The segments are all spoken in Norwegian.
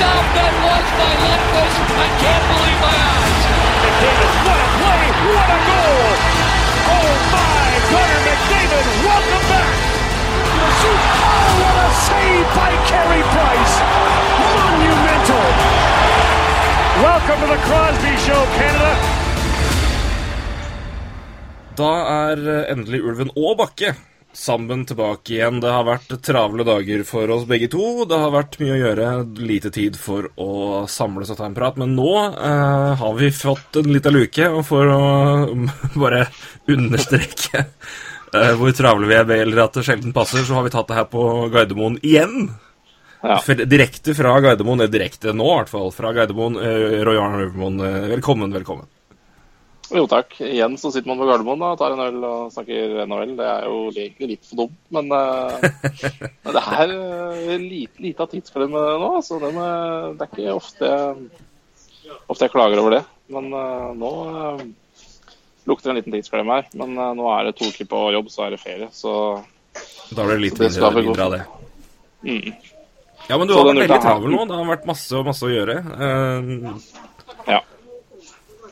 A stop that was by Lundqvist! I can't believe my eyes. McDavid, what a play! What a goal! Oh my! Connor McDavid, welcome back! Oh, what a save by Carey Price! Monumental! Welcome to the Crosby Show, Canada. Da er eh, endelig Ulven og Bakke sammen tilbake igjen. Det har vært travle dager for oss begge to. Det har vært mye å gjøre, lite tid for å samles og ta en prat. Men nå eh, har vi fått en liten luke, og for å bare understreke eh, hvor travle vi er, eller at det sjelden passer, så har vi tatt det her på Gardermoen igjen. Ja. Direkte fra Gardermoen, eller direkte nå i hvert fall, fra Gardermoen. Eh, Roy Arne Øvermoen, eh, velkommen, velkommen. Jo takk. Igjen så sitter man på Gardermoen da, tar en øl og snakker NHL. Det er jo egentlig litt for dumt, men, uh, det er uh, lite, lite av tidsklemme nå. Så det, med, det er ikke ofte ofte jeg klager over det. Men uh, nå uh, lukter det en liten tidsklemme her. Men uh, nå er det to uker på jobb, så er det ferie. Så Da blir det litt det mindre, av det. mm, Ja, men du Så har vært veldig travel nå. Det har vært masse, masse å gjøre. Eh, ja.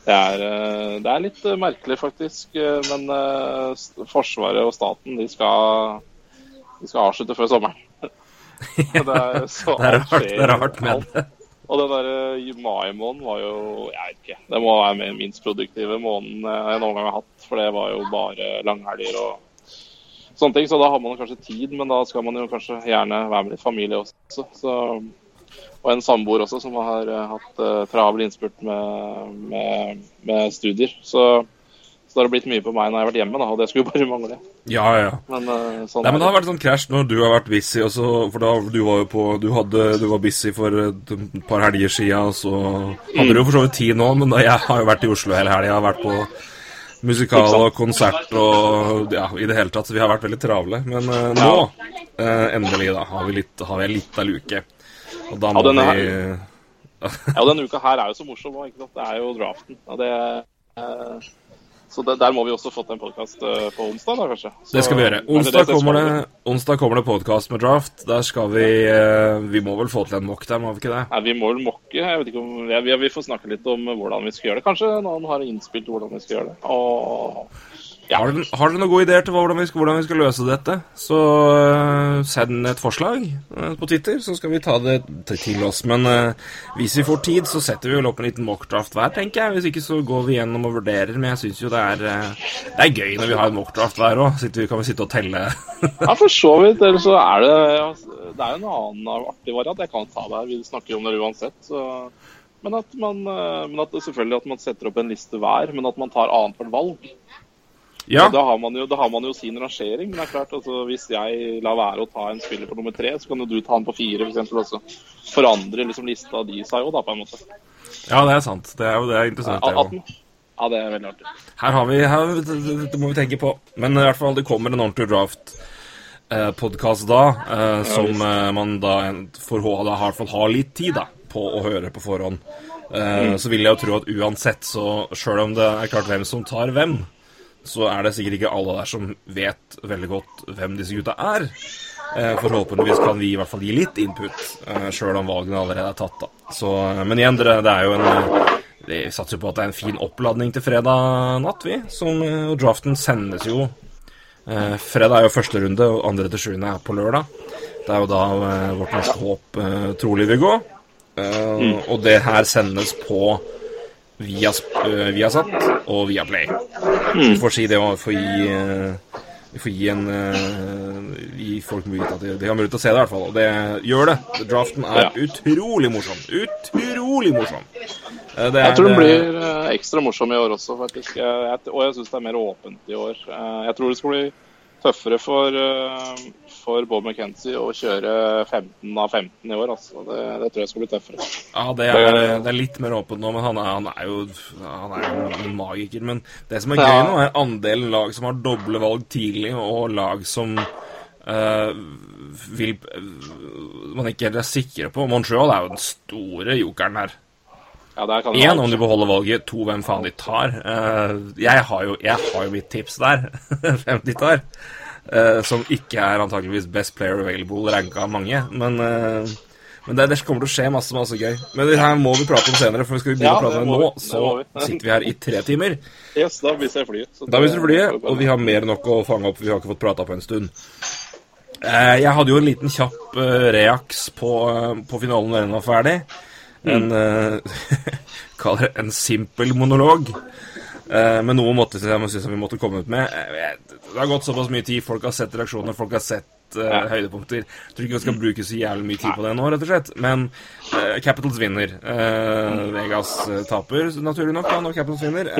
Det er, uh, det er litt uh, merkelig, faktisk. uh, Men Forsvaret og staten de skal, de skal avslutte før sommeren. det er, så det er rart, det er rart med det. Og den der eh, mai-måneden var jo Jeg vet ikke. Det må være den minst produktive måneden jeg noen gang har hatt. For det var jo bare langhelger og sånne ting. Så da har man kanskje tid, men da skal man jo kanskje gjerne være med litt familie også. Så, og en samboer også som har eh, hatt uh, travel innspurt med, med, med studier. Så, så det har blitt mye på meg når jeg har vært hjemme, da, og det skulle bare mangle. Ja, ja. Men uh, sånn Nei, men Det har vært sånn krasj når du har vært busy, også, for da du var jo på Du, hadde, du var busy for et par helger siden, så hadde du jo for så vidt tid nå, men da, jeg har jo vært i Oslo hele helga. Jeg har vært på musikal og konsert og ja, i det hele tatt, så vi har vært veldig travle. Men uh, nå, endelig, da, har vi litt, har vi en liten luke. Og da må Ja, denne vi Ja, denne uka her er jo så morsom òg, ikke sant. Det er jo draften. Og det, eh, så det, der må vi også fått en podkast på onsdag, da kanskje. Så, Det skal vi gjøre. Onsdag det kommer det, onsdag kommer det podkast med draft. Der skal vi eh, Vi må vel få til en mock der, må vi ikke det? Nei, vi må vel mokke. Jeg vet ikke om, ja, vi, vi får snakke litt om hvordan vi skal gjøre det. Kanskje noen har innspilt hvordan vi skal gjøre det. Og, ja. Har dere, har dere noen gode ideer til hvordan vi skal, hvordan vi skal løse dette, så uh, send et forslag uh, på Twitter, så skal vi ta det til, oss. Men uh, hvis vi får tid, så setter vi vel opp en liten mockdraft hver, tenker jeg. Hvis ikke så går vi gjennom og vurderer. Men jeg syns jo det er, det er gøy når vi har en mockdraft hver òg. Kan vi sitte og telle. ja, for så vidt. Eller så er det Det er jo en annen artig variant. Jeg kan ta det her. Vi snakker jo om det uansett. Så. Men, at man, men at selvfølgelig at man setter opp en liste hver, men at man tar annethvert valg. Ja, Da, har man jo, da har man jo sin rangering. Men det er klart, altså, hvis jeg lar være å ta en spiller på nummer tre, så kan jo du ta han på fire, f.eks. også. Forandre liksom lista de seg jo, da, på en måte. ja, det er sant. Det er jo det er interessant, At- òg. Ja, det er veldig artig. Her har vi her, det, må vi tenke på. Men i hvert fall, det kommer en ordentlig draft. Eh, podkast da, eh, som eh, man da for, da i hvert fall har litt tid da, på å høre på forhånd. Eh, Så vil jeg jo tro at uansett, så sjøl om det er klart hvem som tar hvem, så er det sikkert ikke alle der som vet veldig godt hvem disse gutta er. Eh, Forhåpentligvis kan vi i hvert fall gi litt input, eh, sjøl om valgene allerede er tatt. da. Så, eh, men igjen, det er jo en Vi satser på at det er en fin oppladning til fredag natt, vi. Som, og draften sendes jo Fredag er jo første runde, og andre til sjuende er på lørdag. Det er jo da vårt norske håp trolig vil gå. Eh, Og det her sendes på via, uh, Viasat og Viaplay. Vi får si det for å gi uh, Vi får gi en uh, Gi folk mulighet til at de, de har mulighet til å se det, i hvert fall. Og det gjør det. Draften er Ja. utrolig morsom. Utrolig morsom. Uh, det Jeg tror den blir uh, ekstra morsom i år også, faktisk. Jeg, og jeg syns det er mer åpent i år. Jeg tror det skal bli tøffere for, for Bob McKenzie å kjøre 15 av 15 i år. Altså. Det, det tror jeg skal bli tøffere. Ja, det er, det er litt mer åpent nå, men han er, han er jo han er en magiker. Men det som er gøy nå, er andelen lag som har doble valg tidlig, og lag som Uh, vil man ikke helt er sikre på. Montreal er jo den store jokeren her. Ja, Én om de beholder valget, to hvem faen de tar. Uh, jeg, har jo, jeg har jo mitt tips der, hvem de tar. Eh, som ikke er antakeligvis best player available ranka av mange. Men, uh, men det, det kommer til å skje masse masse gøy. Men det her må vi prate om senere, for skal vi begynne Ja, å prate om det nå, vi. Så det sitter vi her i tre timer. Yes, da mister jeg flyet. Da mister du flyet, og vi har mer enn nok å fange opp. Vi har ikke fått prata på en stund. Uh, jeg hadde jo en liten kjapp reaks på, på finalen da den var ferdig. En det en simpel monolog. Eh, men noe måtte jeg synes vi måtte komme ut med. Eh, det har gått såpass mye tid. Folk har sett reaksjoner, folk har sett uh, høydepunkter. Jeg tror ikke vi skal bruke så jævlig mye tid på det nå, rett og slett. Men uh, Capitals vinner. Uh, Vegas taper, naturlig nok, da, når Capitals vinner.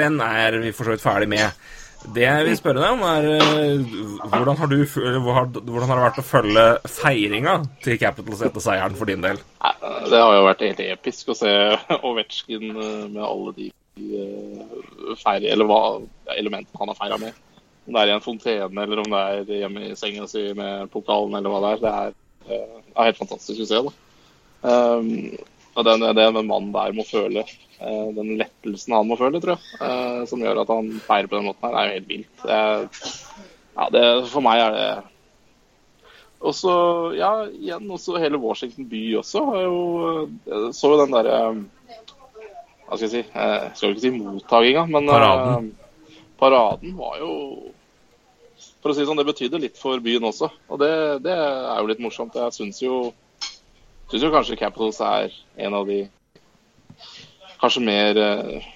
Den er vi for så vidt ferdig med. Det jeg vil spørre deg om, er hvordan har, du, hvordan har det vært å følge feiringa til Capitals etter seieren for din del? Det har jo vært helt episk å se Ovetsjkin med alle de eh, eller hva elementene han har feira med. Om det er i en fontene eller om det er hjemme i senga si med pokalen eller hva det er. Det er, eh, er helt fantastisk å se. da. Um, og den, det den mannen der må føle, uh, den lettelsen han må føle, tror jeg, uh, som gjør at han feirer på den måten her, er jo helt vilt. Det, er- ja, det, for meg er det og så, ja, igjen også hele Washington by også Jeg så jo den derre Hva skal jeg si eh, Jeg skal ikke si mottaginga, men eh, Paraden. paraden var jo For å si det sånn, det betydde litt for byen også. Og det, det er jo litt morsomt. Jeg syns jo Syns jo kanskje Capitals er en av de kanskje mer eh,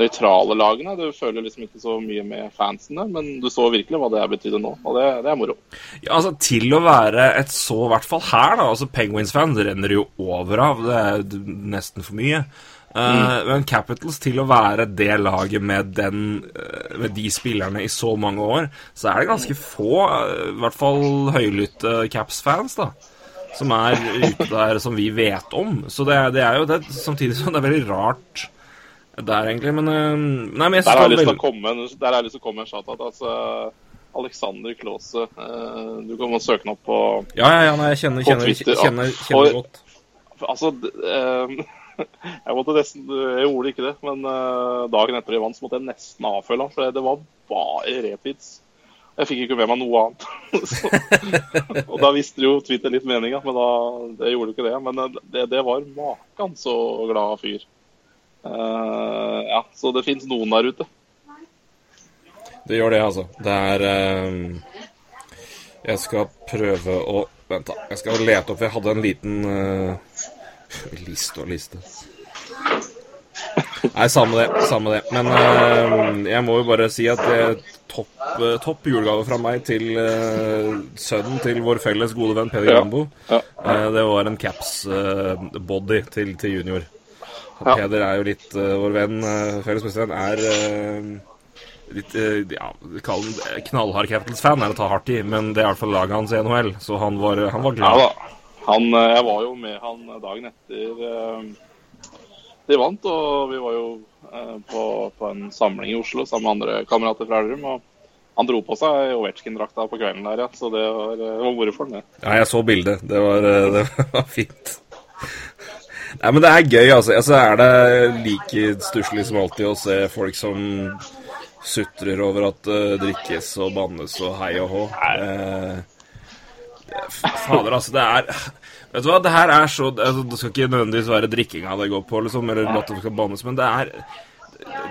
nøytrale lagene. Du føler liksom ikke så mye med fansene, men du så virkelig hva det betydde nå, og det, det er moro. Ja, altså Til å være et så, i hvert fall her, da altså Penguins-fans renner jo over av. Det er nesten for mye. Eh, Men Capitals til å være det laget med, den, eh, med de spillerne i så mange år, så er det ganske få, eh, i hvert fall høylytte Caps-fans, da. Som er ute der som vi vet om. Så det, det er jo det, samtidig som det er veldig rart der, egentlig. Men, eh, nei, men jeg Der har jeg lyst til å komme en, der har jeg lyst til å komme en shout-out. Altså, Alexander Klause. eh, Du kan søke han opp på Ja, ja, ja, nei, jeg kjenner, kjenner, Twitter, kjenner, kjenner og, godt. Altså, eh, jeg måtte nesten Jeg gjorde ikke det, men dagen etter de vant, så måtte jeg nesten avfølge han. For det var bare retweets. Jeg fikk ikke med meg noe annet. så, og da visste jo Twitter litt meninga, men da, det gjorde jo ikke det. Men det, det var maken så glad fyr. Eh, ja, så det fins noen der ute. Det gjør det, altså. Det er uh, Jeg skal prøve å Vent, da. Jeg skal lete opp Jeg hadde en liten uh, liste og liste. Nei, samme det. Samme det. Men jeg må jo bare si at det er topp, topp julegave fra meg til sønnen til vår felles gode venn Peder Ja. Ja. Eh, det var en caps-body til, til junior. Ja. Peder er jo litt eh, vår venn, uh, felles bestevenn, er eh, litt eh, ja, knallhard Capitals-fan, er å ta hardt i, men det er i hvert fall laget hans i NHL, så han var, han var Ja glad. da. Han, eh, jeg var jo med han dagen etter eh, de vant, og vi var jo eh, på, på en samling i Oslo sammen med andre kamerater fra Elverum. og Han dro på seg Ovetsjkin-drakta på kvelden der, ja, så det var, eh, var moro for ham. det. Ja, jeg så bildet. Det var, eh, det var fint. Nei, men det er gøy, altså. altså er det like stusslig som alltid å se folk som sutrer over at det drikkes og bannes og hei og hå. Eh, fader, altså, det er Vet du hva, det her er så altså, Det skal ikke nødvendigvis være drikkinga det går på, liksom, eller at det skal bannes, men det er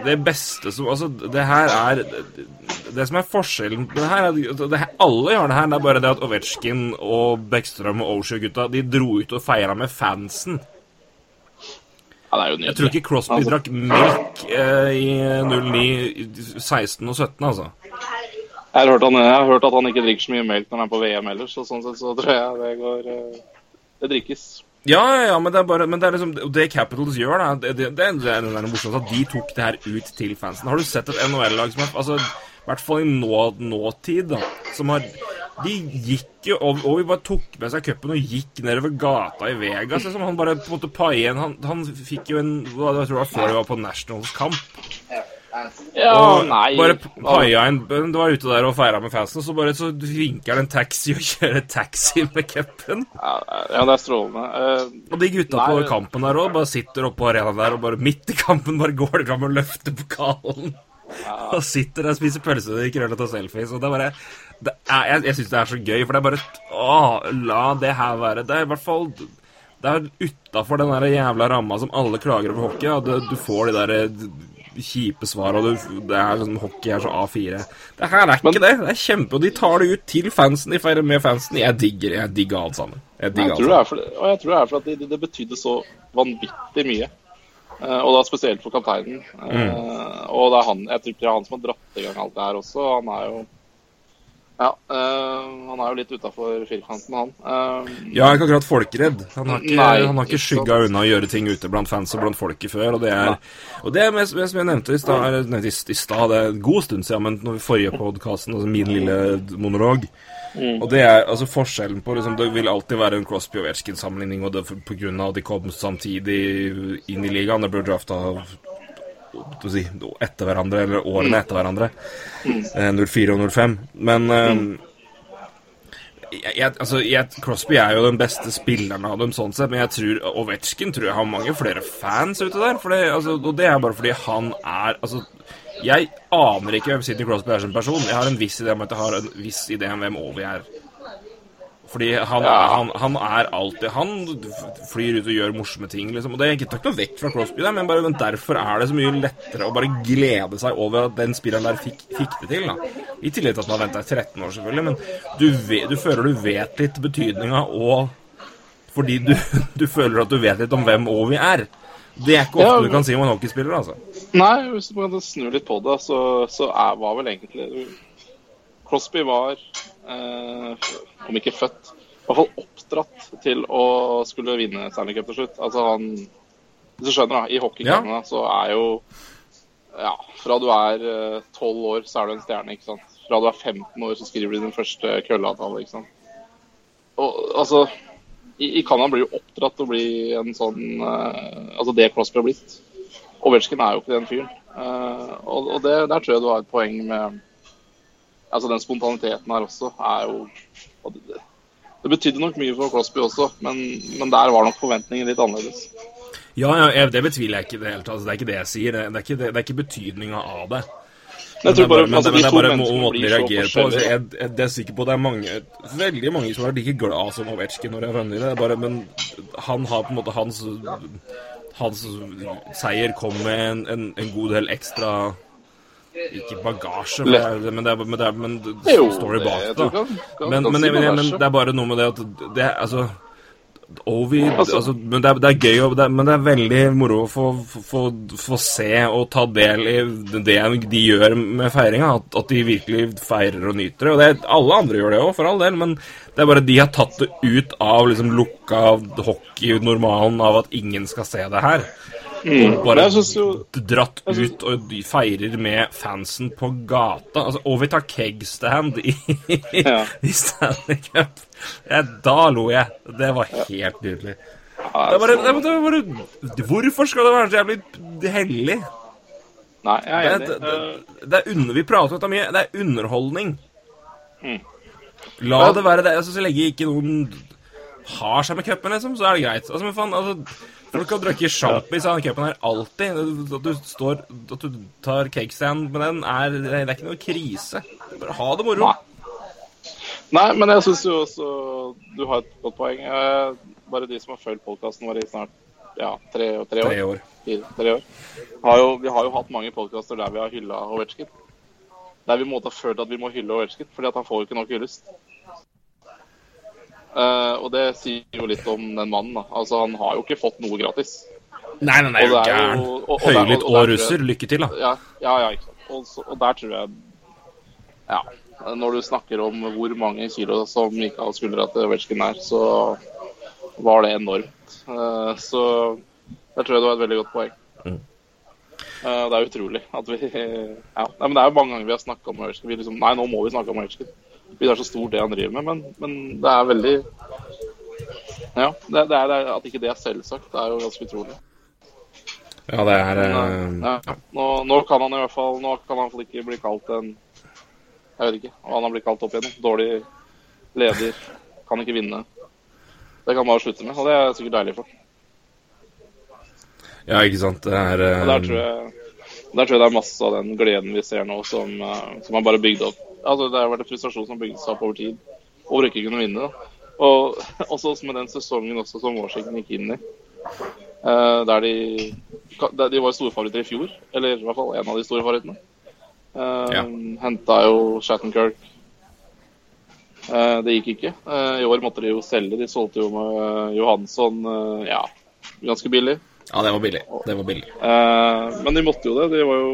det beste som Altså, det her er Det som er forskjellen det her er, det her, Alle gjør det her, det er bare det at Ovetsjkin og Bekkstrøm og Osher-gutta De dro ut og feira med fansen. Det er jo Jeg tror ikke Crosby Altså, drakk melk eh, i 09, 16 og 17, altså. Jeg har, han, jeg har hørt at han ikke drikker så mye melk når han er på VM ellers, og sånn sett så tror jeg det går eh, Det drikkes. Ja, ja, ja, men det er bare Men det er liksom det Capitals gjør, da det, det, det, er- det morsomt at de tok det her ut til fansen. Har du sett et NHL-lag som er Altså, i hvert fall i nå, nåtid, da, som har De gikk jo og, og vi bare tok med seg cupen og gikk nedover gata i Vegas. Liksom. Han bare på en måte paia en han, han fikk jo en Jeg tror det var før det var på Nationals kamp. Ja, Og nei bare paia en Du var ute der og feira med fansen, så bare så vinker han en taxi og kjører taxi med cupen. Ja, ja, det er strålende. Uh, Og de gutta Nei, på kampen der òg bare sitter oppe på arenaen der og bare midt i kampen bare går de fram og løfter pokalen. Og sitter der og spiser pølse og krøller øl og selfies. Og det er bare det er, Jeg, jeg syns det er så gøy, for det er bare Å, la det her være Det er i hvert fall Det er utafor den der jævla ramma som alle klager over hockey. Og Du, du får de der eh, kjipe svar, og du, det er liksom hockey er så A4. Det her er ikke det. Det er kjempe, og de tar det ut til fansen. De feirer med fansen. Jeg digger jeg digger alt sammen. Jeg digger alt sammen. jeg tror det er for at det, det, det betydde så vanvittig mye. Eh, og da spesielt for kapteinen. Mm. og det er han, jeg tror det er han som har dratt i gang alt det her også. Han er jo Ja, øh, han er jo litt utafor firkanten, han. Uh, Ja, er ikke akkurat folkeredd. Han har ikke, Nei, han har ikke skygga unna å gjøre ting ute blant fans og blant folket før. Og det er, og det er med, med, som jeg nevnte i stad, det er en god stund siden, men når vi forrige podkasten, altså min lille monolog Og det er altså forskjellen på liksom, Det vil alltid være en Crosby og Verskin-sammenligning, og det er av at de kom samtidig inn i ligaen. Det ble drafta si, etter hverandre, eller årene etter hverandre. Eh, 04 og 05. Men eh, jeg, altså, jeg, Crosby er jo den beste spilleren av dem, sånn sett, men jeg tror Ovetsjkin tror jeg har mange flere fans ute der. Det, altså, og det er bare fordi han er altså, Jeg aner ikke hvem Sidney Crosby er som person. Jeg har en viss idé om at jeg har en viss idé om hvem Ovi er. Fordi han, Ja. han, han er alltid Han flyr ut og gjør morsomme ting, liksom. Og det er ikke takk noe vekk fra Crosby, der, men, bare, men derfor er det så mye lettere å bare glede seg over at den spilleren der fikk, fikk det til. da I tillegg til at man har venta i 13 år, selvfølgelig, men du, vet, du føler du vet litt betydninga, og fordi du, du føler at du vet litt om hvem Ovi er. Det er ikke ofte Ja, du kan si om en hockeyspiller, altså. Nei, hvis du kan snu litt på det, så, så er, var vel egentlig Crosby var, om ikke født, i hvert fall oppdratt til å skulle vinne Stanley Cup til slutt. Altså han Hvis du skjønner, da. I hockeykranene så er jo Ja, fra du er tolv år, så er du en stjerne, ikke sant. Fra du er 15 år, så skriver du din første kølleavtale, ikke sant. Og altså i, i Canada blir jo oppdratt til å bli en sånn eh, Altså det Crosby har blitt. Ovetsjkin er jo ikke den fyren. Eh, og og det, der tror jeg du har et poeng med Altså den spontaniteten her også er jo og det, det betydde nok mye for Crosby også, men, men der var nok forventningen litt annerledes. Ja, ja, det betviler jeg ikke i det hele tatt. Altså, det er ikke det jeg sier. Det, er, ikke, det, det er ikke betydninga av det. Men jeg tror bare, men, altså, men de det er bare måten de reagerer på. Altså, jeg, jeg, er sikker på det er mange, veldig mange som er like glad som Ovetsjkin når de har er Bare, men han har på en måte hans Hans seier kom med en, en, en god del ekstra Ikke bagasje, det men det er, men det er men det Jo, bak det. da. Men, men, men, det er bare noe med det at det altså Ovi Altså- altså, Men det er, det er gøy, det er, men det er veldig moro å få, få, få se og ta del i det de gjør med feiringa. At, at de virkelig feirer og nyter det. Og det alle andre gjør det òg, for all del, men det er bare de har tatt det ut av liksom lukka hockey-normalen av at ingen skal se det her. Og bare jo dratt synes- ut og de feirer med fansen på gata. Altså, vi tar kegstand i, Ja. i Stanley Cup. Ja, da lo jeg. Det var helt nydelig. ja, Det bare, det er, det bare, hvorfor skal det være så jævlig hellig? Nei, jeg er enig. det, det, det er under, vi prater om dette mye. Det er underholdning. Mm. La det være det. Altså, så lenge ikke noen har seg med cupen, liksom, så er det greit. Altså, men faen, altså, Folk har drukket sjampis av den cupen her alltid. At du står At du tar cakestand med den, er, det er ikke noe krise. Bare ha det moro. Nei. Nei, men jeg syns jo også du har et godt poeng. Eh, Bare de som har fulgt podkasten vår i snart ja, tre, tre år. Tre år. Fire, tre år. Har jo, vi har jo hatt mange podkaster der vi har hylla Ovetsjkin. Der vi måtte ha følt at vi må hylle Ovetsjkin, fordi at han får jo ikke nok hyllest. Eh, og det sier jo litt om den mannen. da. Altså, Han har jo ikke fått noe gratis. Nei, nei, nei, Og det er jo- gæren. og- og Høylytt og og tror jeg- russer. Lykke til, da. Ja, ja, ja ikke sant. Og, så, og der tror jeg Ja. Når du snakker om hvor mange kilo som gikk av skuldra til Ovetsjkin er, så var det enormt. Uh, Så der tror jeg det var et veldig godt poeng. Eh, Det er utrolig at vi ja. Nei, men Det er jo mange ganger vi har snakka om Ovetsjkin. Liksom, Nei, nå må vi snakke om Ovechkin. Fordi det er så stort det han driver med. Men, men det er veldig Ja. Det, det er, at ikke det er selvsagt, det er jo ganske utrolig. Ja, det er Men, ja, ja. Nå, nå kan han i hvert fall Nå kan han ikke bli kalt en Jeg vet ikke hva han har blitt kalt opp igjennom. Dårlig leder. Kan ikke vinne. Det kan han bare slutte med, og det er sikkert deilig for. Ja, ikke sant. Det er eh, der tror, jeg, der tror jeg det er masse av den gleden vi ser nå, som, eh, som har bare bygd opp. Altså, det har vært en frustrasjon som har bygd seg opp over tid, over ikke kunne vinne. Da. Og også med den sesongen også som Washington gikk inn i. Uh, der de De var storfavoritter i fjor, eller i hvert fall en av de store favorittene. Uh, Ja. Henta jo Shattenkirk. Uh, det gikk ikke. Uh, I år måtte de jo selge. De solgte jo med Johansson ja, ganske billig. Ja, det var billig. Det var billig. Men de måtte jo det. De var jo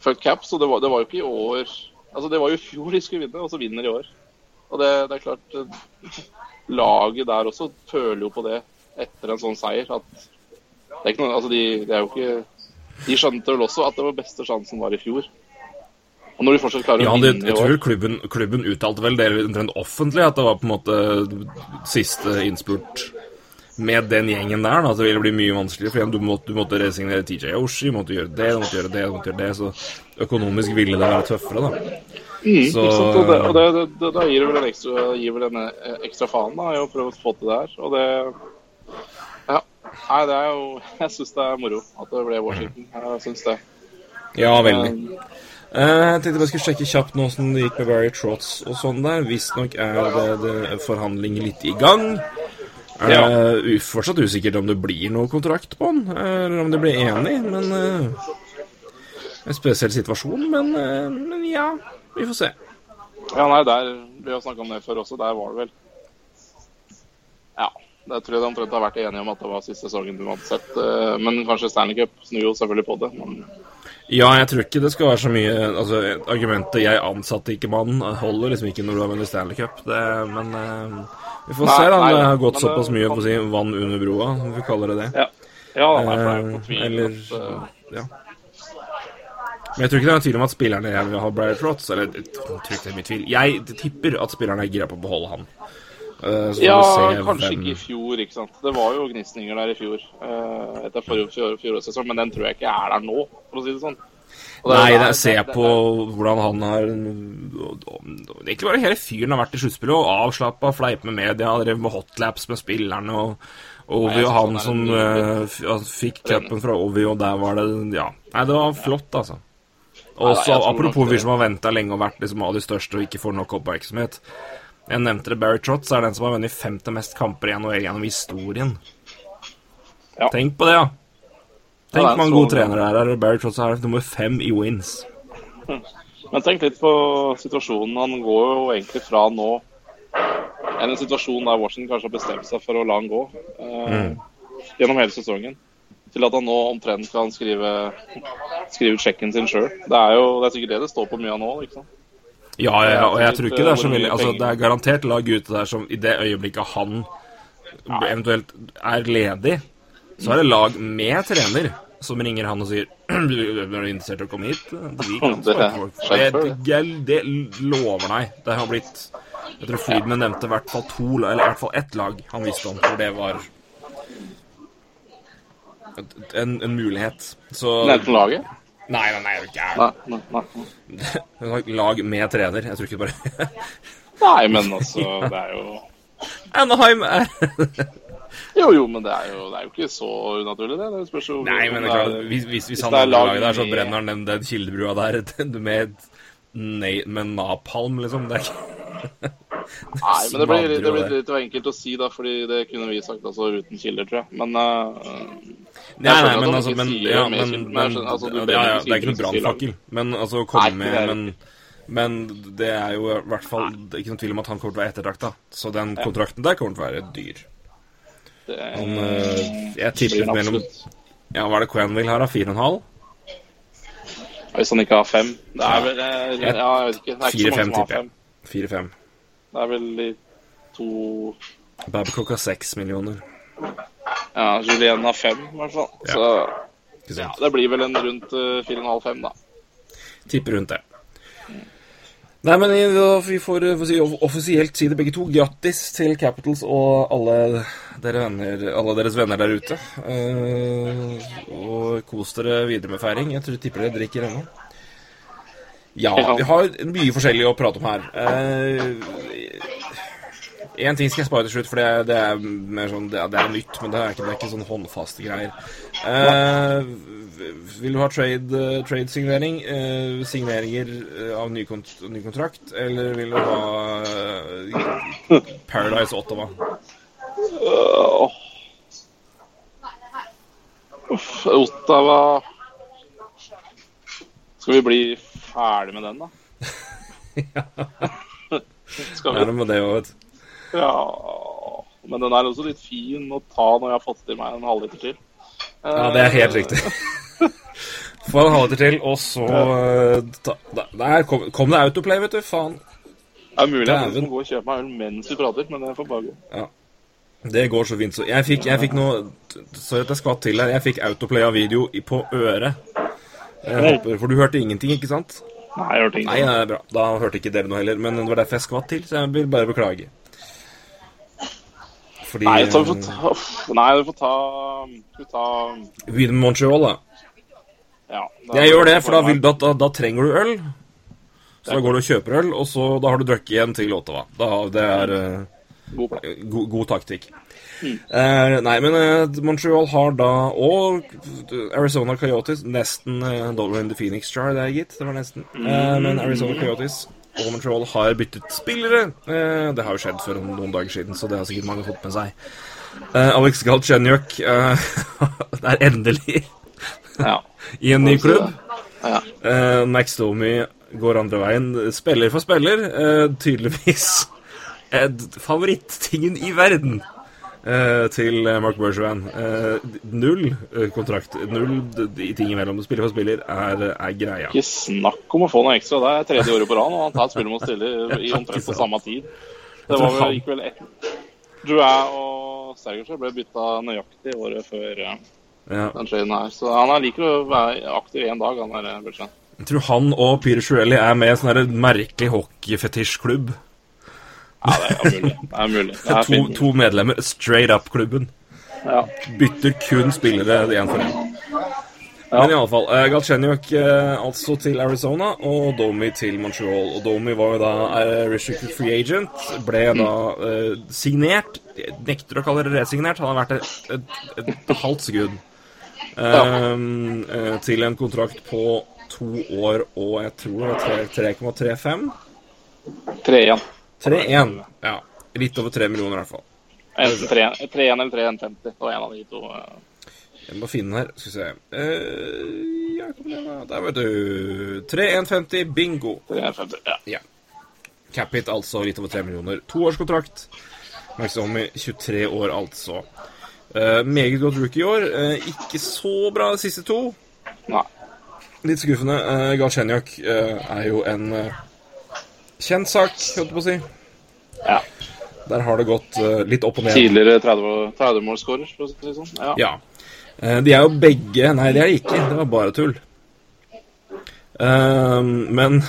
fucked cap, så det var, det var jo ikke i år Altså, det var jo i fjor de skulle vinne, og så vinner de i år. Og det, det er klart eh, Laget der også føler jo på det etter en sånn seier. At det er ikke noe Altså, de, det er jo ikke De skjønte vel også at det var beste sjansen var i fjor. Og når de fortsatt klarer Ja, å det, vinne jeg i tror år klubben, klubben uttalte vel det omtrent offentlig, at det var på en måte siste innspurt med den gjengen der. Da, det ville bli mye vanskeligere. For du måtte, du måtte resignere TJ Oshie, du måtte gjøre det, du måtte gjøre det, du måtte gjøre det. Så økonomisk ville det være tøffere, da. Mm, Så- Og, det, og det, det, det, gir det vel en ekstra, gir vel en eh, ekstra faen da, i å prøve å få til det her. Og det Ja. Nei, det er jo Jeg syns det er moro at det ble Washington. Jeg syns det. Ja, veldig. Eh, Jeg tenkte vi skulle sjekke kjapt nå som det gikk med Barry Trotts og sånn der. Visstnok er det, det forhandlinger litt i gang. Er det u- fortsatt usikkert om det blir noe kontrakt på han, eller om de blir enig, men uh, En spesiell situasjon, men, uh, men ja, vi får se. Ja, nei, der Vi har snakka om det før også. Der var det vel Ja. Der tror jeg de omtrent har vært enige om at det var siste sesongen uansett. eh, Men kanskje Stanley Cup snur jo selvfølgelig på det. Men Ja, jeg tror ikke det skal være så mye Altså, Argumentet 'jeg ansatte ikke mannen' holder liksom ikke når du har vunnet Stanley Cup. Det, men eh, vi får Nei, se, da. nei, Det har gått det- såpass mye på å si, vann under broa, om vi kaller det det. ja. Ja, nei, for det er jo på ikke tvil eller at, eh, Ja. Men jeg tror ikke det er tvil om at spillerne vil ha Brian Trotts. Eller jeg tror ikke det er mye tvil. Jeg tipper at spillerne er gira på å beholde han. Eh, Ja, kanskje ikke i fjor, ikke sant. Det var jo gnisninger der i fjor eh, etter forrige fjor, fjorårssesong, men den tror jeg ikke er der nå, for å si det sånn. Det Nei, der- ser på hvordan han har Egentlig bare hele fyren har vært i sluttspillet og avslappa, fleip med media, drev med hotlaps med spillerne og Ovi og han han som ja, fikk cupen fra Ovi, og der var det Ja. Nei, det var flott, altså. Også, apropos vi som har venta lenge og vært liksom av de største og ikke får nok oppmerksomhet. Jeg nevnte det, Barry Trotz er den som har vunnet femte mest kamper i NHL gjennom historien. Ja. Tenk på det, ja. Ja, Tenk hvor er mange gode trenere det er. Barry Trotz er nummer fem i wins. Men tenk litt på situasjonen. Han går jo egentlig fra nå En situasjon der Washington kanskje har bestemt seg for å la han gå eh, gjennom hele sesongen, til at han nå omtrent kan skrive, skrive sjekken sin sjøl. Det, det er sikkert det det står på mye av nå. ikke sant? Ja, ja, og jeg tror ikke det er så mye veldig Altså, det er garantert lag ute der som i det øyeblikket han eventuelt er ledig, så er det lag med trener som ringer han og sier du er du interessert i å komme hit? Vi kan Det svare det lover deg. Det har blitt Jeg tror Friedman nevnte i hvert fall to, eller i hvert fall ett lag han visste om, for det var en, en mulighet. Så Nevnte laget? Nei, nei, nei, er Nei, nei. Lag med trener. Jeg tror ikke bare nei, men altså, det er jo Anaheim er Jo, jo, men det er jo, det er jo ikke så unaturlig, det. det spørs jo Nei, men det er klart, hvis, hvis, hvis han lag laget der, så brenner han den, den kildebrua der med, med napalm, liksom. Det er ikke Nei, men det blir, det blir litt for enkelt å si, da, fordi det kunne vi sagt altså uten kilder, tror jeg. Men uh, Nei, nei, men altså men, ja, men, men altså, ja, ja, Det er ikke noen brannfakkel, men altså å komme med men, men det er jo i hvert fall ikke noen tvil om at han kommer til å være ettertrakta. Så den kontrakten der kommer til å være dyr. Han, øh, jeg tipper mellom. Ja, hva er det Quenville her, da? Fire og en halv? Hvis han ikke har fem Det er vel eh, Ja, jeg vet ikke. Det er ikke så mange som har tipper jeg. fem. Fire-fem. Det er vel de to Babcock har seks millioner. Ja, Julien har fem, i hvert fall. Ja. Så Ja, det blir vel en rundt eh, 4,5-5, da. Tipper rundt det. Nei, men vi får eh, si, offisielt si det begge to. Grattis til Capitals og alle, dere venner, alle deres venner der ute. Uh, og kos dere videre med feiring. Jeg tror tipper dere drikker ennå. Ja, vi har mye forskjellig å prate om her. Én ting skal jeg spare til slutt, for det, det er mer sånn Det det er nytt, men det er ikke, det er ikke sånn håndfaste greier. Eh, vil du ha trade-signering? trade-signering? eh, signeringer eh, av ny, kont ny kontrakt? Eller vil du ha eh, Paradise Ottawa? Uff, Ottawa Skal vi bli ferdig med den, da? Skal Det er vi? Ja, med det òg, vet du. Ja Men den er også litt fin å ta når jeg har fått i meg en halvliter til. Ja, det er helt riktig. Få en halvliter til, og så eh, ta, Der kom, kom det Autoplay, vet du. Faen. Det er mulig jeg Dæven. gå og kjøpe meg øl mens vi prater, men det får bare gå. Det går så fint. Så jeg fikk, jeg fikk noe Sorry at jeg skvatt til her. Jeg fikk Autoplay av video på øret. Håper, For du hørte ingenting, ikke sant? Nei, jeg hørte Nei, ingenting. det er bra. Da hørte ikke dere noe heller. Men det var derfor jeg skvatt til, så jeg vil bare beklage. Fordi Nei, du vi får ta, nei, vi får ta vi ta Wien Montreal, da. Ja. Jeg gjør det, for da, vil, da, da, da trenger du øl. Så da går du og kjøper øl, og så da har du drukket igjen til Ottawa. Da, det er uh, God god, god taktikk. Eh, nei, men eh, Montreal har da Og Arizona Coyotes Nesten uh, Dollar in the Phoenix Jar, det er gitt. Det var nesten. Eh, men Arizona Coyotes og Montreal har byttet spillere. Eh, det har jo skjedd for noen dager siden, så det har sikkert mange fått med seg. Eh, Alex Galchenyuk uh, er endelig Ja. i en ny klubb. Ja. Eh, Max Domi går andre veien. Spiller for spiller. eh, tydeligvis Favoritttingen favorittingen i verden eh, til eh, Mark Bergevin. Eh, null eh, kontrakt. Null i ting imellom. Spiller for spiller er, er greia. Ikke snakk om å få noe ekstra. Det er tredje året på rad, og han tar et spill med å stille i omtrent på samme tid. Det var vel, gikk vel ett Drouin og Sergersen ble bytta nøyaktig året før eh, Ja. den traden her. Så han er liker å være aktiv én dag, han der Bertrand. Jeg tror han og Peter Shirelli er med i en sånn merkelig hockeyfetisjklubb. Ja, det er mulig. Det er mulig. Det er To, to medlemmer. Straight up-klubben. Ja. bytter kun spillere én for én. Men i alle fall, uh, Galchenyuk uh, altså til Arizona og Domi til Montreal. Og Domi var jo da eh, restricted free agent, ble da uh, signert. Jeg nekter å kalle det resignert, han har vært et, et, et halvt sekund. Um, eh, til en kontrakt på to år og jeg tror det var 3,35? 3-1. 3,1. Ja. Litt over 3 millioner, i hvert fall. Enten 3-1 eller 3-1-50. Det var en av de to. Jeg må finne den her. Skal vi se uh, ja, kom igjen, da. Der, vet du. 3-1,50, bingo. 3-1-50. Ja. Ja. Capit, altså litt over 3 millioner. Toårskontrakt. Max Domi, 23 år, altså. Uh, meget godt rookie i år. Uh, ikke så bra de siste to. Nei. Litt skuffende. Uh, Galchenyuk uh, er jo en eh, kjent sak, holdt jeg på å si. Ja. Der har det gått uh, litt opp og ned. Tidligere 30 30-målscorer, for å si det sånn. Ja. Ja. Uh, De er jo begge Nei, det er de ikke. Det var bare tull. Uh, men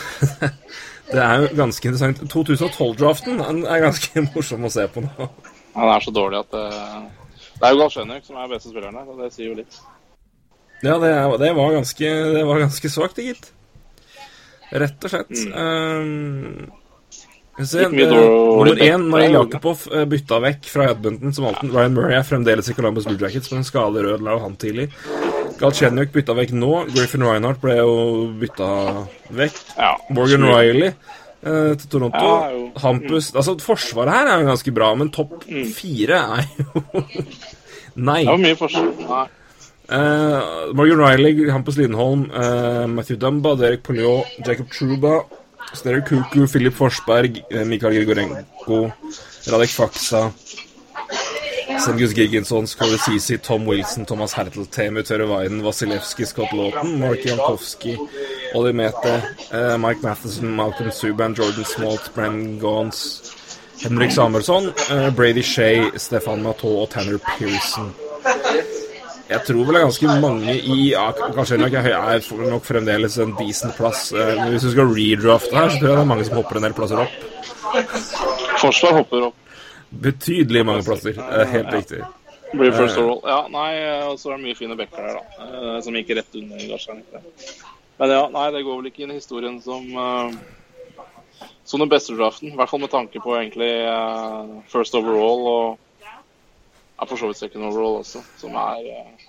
det er jo ganske interessant. 2012-draften er ganske morsom å se på nå. Han er så dårlig at Det er jo Galsjenjuk som er beste spilleren her, og det sier jo litt. Ja, det, er, det var ganske Det var ganske svakt, gitt. Rett og slett. Mm. skal vi se, Nummer én, Marie Jakubov, eh, bytta vekk fra Edmonton som alltid. Ryan Murray er fremdeles i Columbus Blue Jackets, men skade rød, la han tidlig. Galchenyuk bytta vekk nå. Griffin Reinhardt ble jo bytta vekk. Ja. Morgan. Riley eh, til Toronto. Ja. Hampus Altså, forsvaret her er jo ganske bra, men topp fire er jo Nei. Det var mye forskjell. Nei. Eh, Morgan Riley, Hampus Lindholm, uh, Matthew Dumba, Derek Poliot, Jacob Truba, Sterry Kuku, Philip Forsberg, eh, Mikael Grigorenko, Radek Faksa, Sengus Giggensson, Skåre Sisi, Tom Wilson, Thomas Hertel, Temu Tørrevainen, Vasilevskij, Scott Lawton, Mark Jankowski, Olli Mete, eh, Mike Matheson, Malcolm Subban, Jordan Smalt, Brenn Gauns, Henrik Samuelsson, eh, Brady Shea, Stefan Matau og Tanner Pearson. Jeg tror vel det er ganske mange i ja, Kanskje nok er, er nok fremdeles en decent plass. Eh, Men hvis du skal redrafte her, så tror jeg det er mange som hopper en del plasser opp. Forsvar hopper opp. Betydelig mange plasser. eh, Helt riktig. Blir first overall. Ja, nei, og så er det mye fine backer der, da. eh, Som gikk rett under Garsheim. Men ja, nei, det går vel ikke inn i historien som eh, som den beste draften. I hvert fall med tanke på egentlig eh, first overall og ja, for så vidt second overall også, som er eh,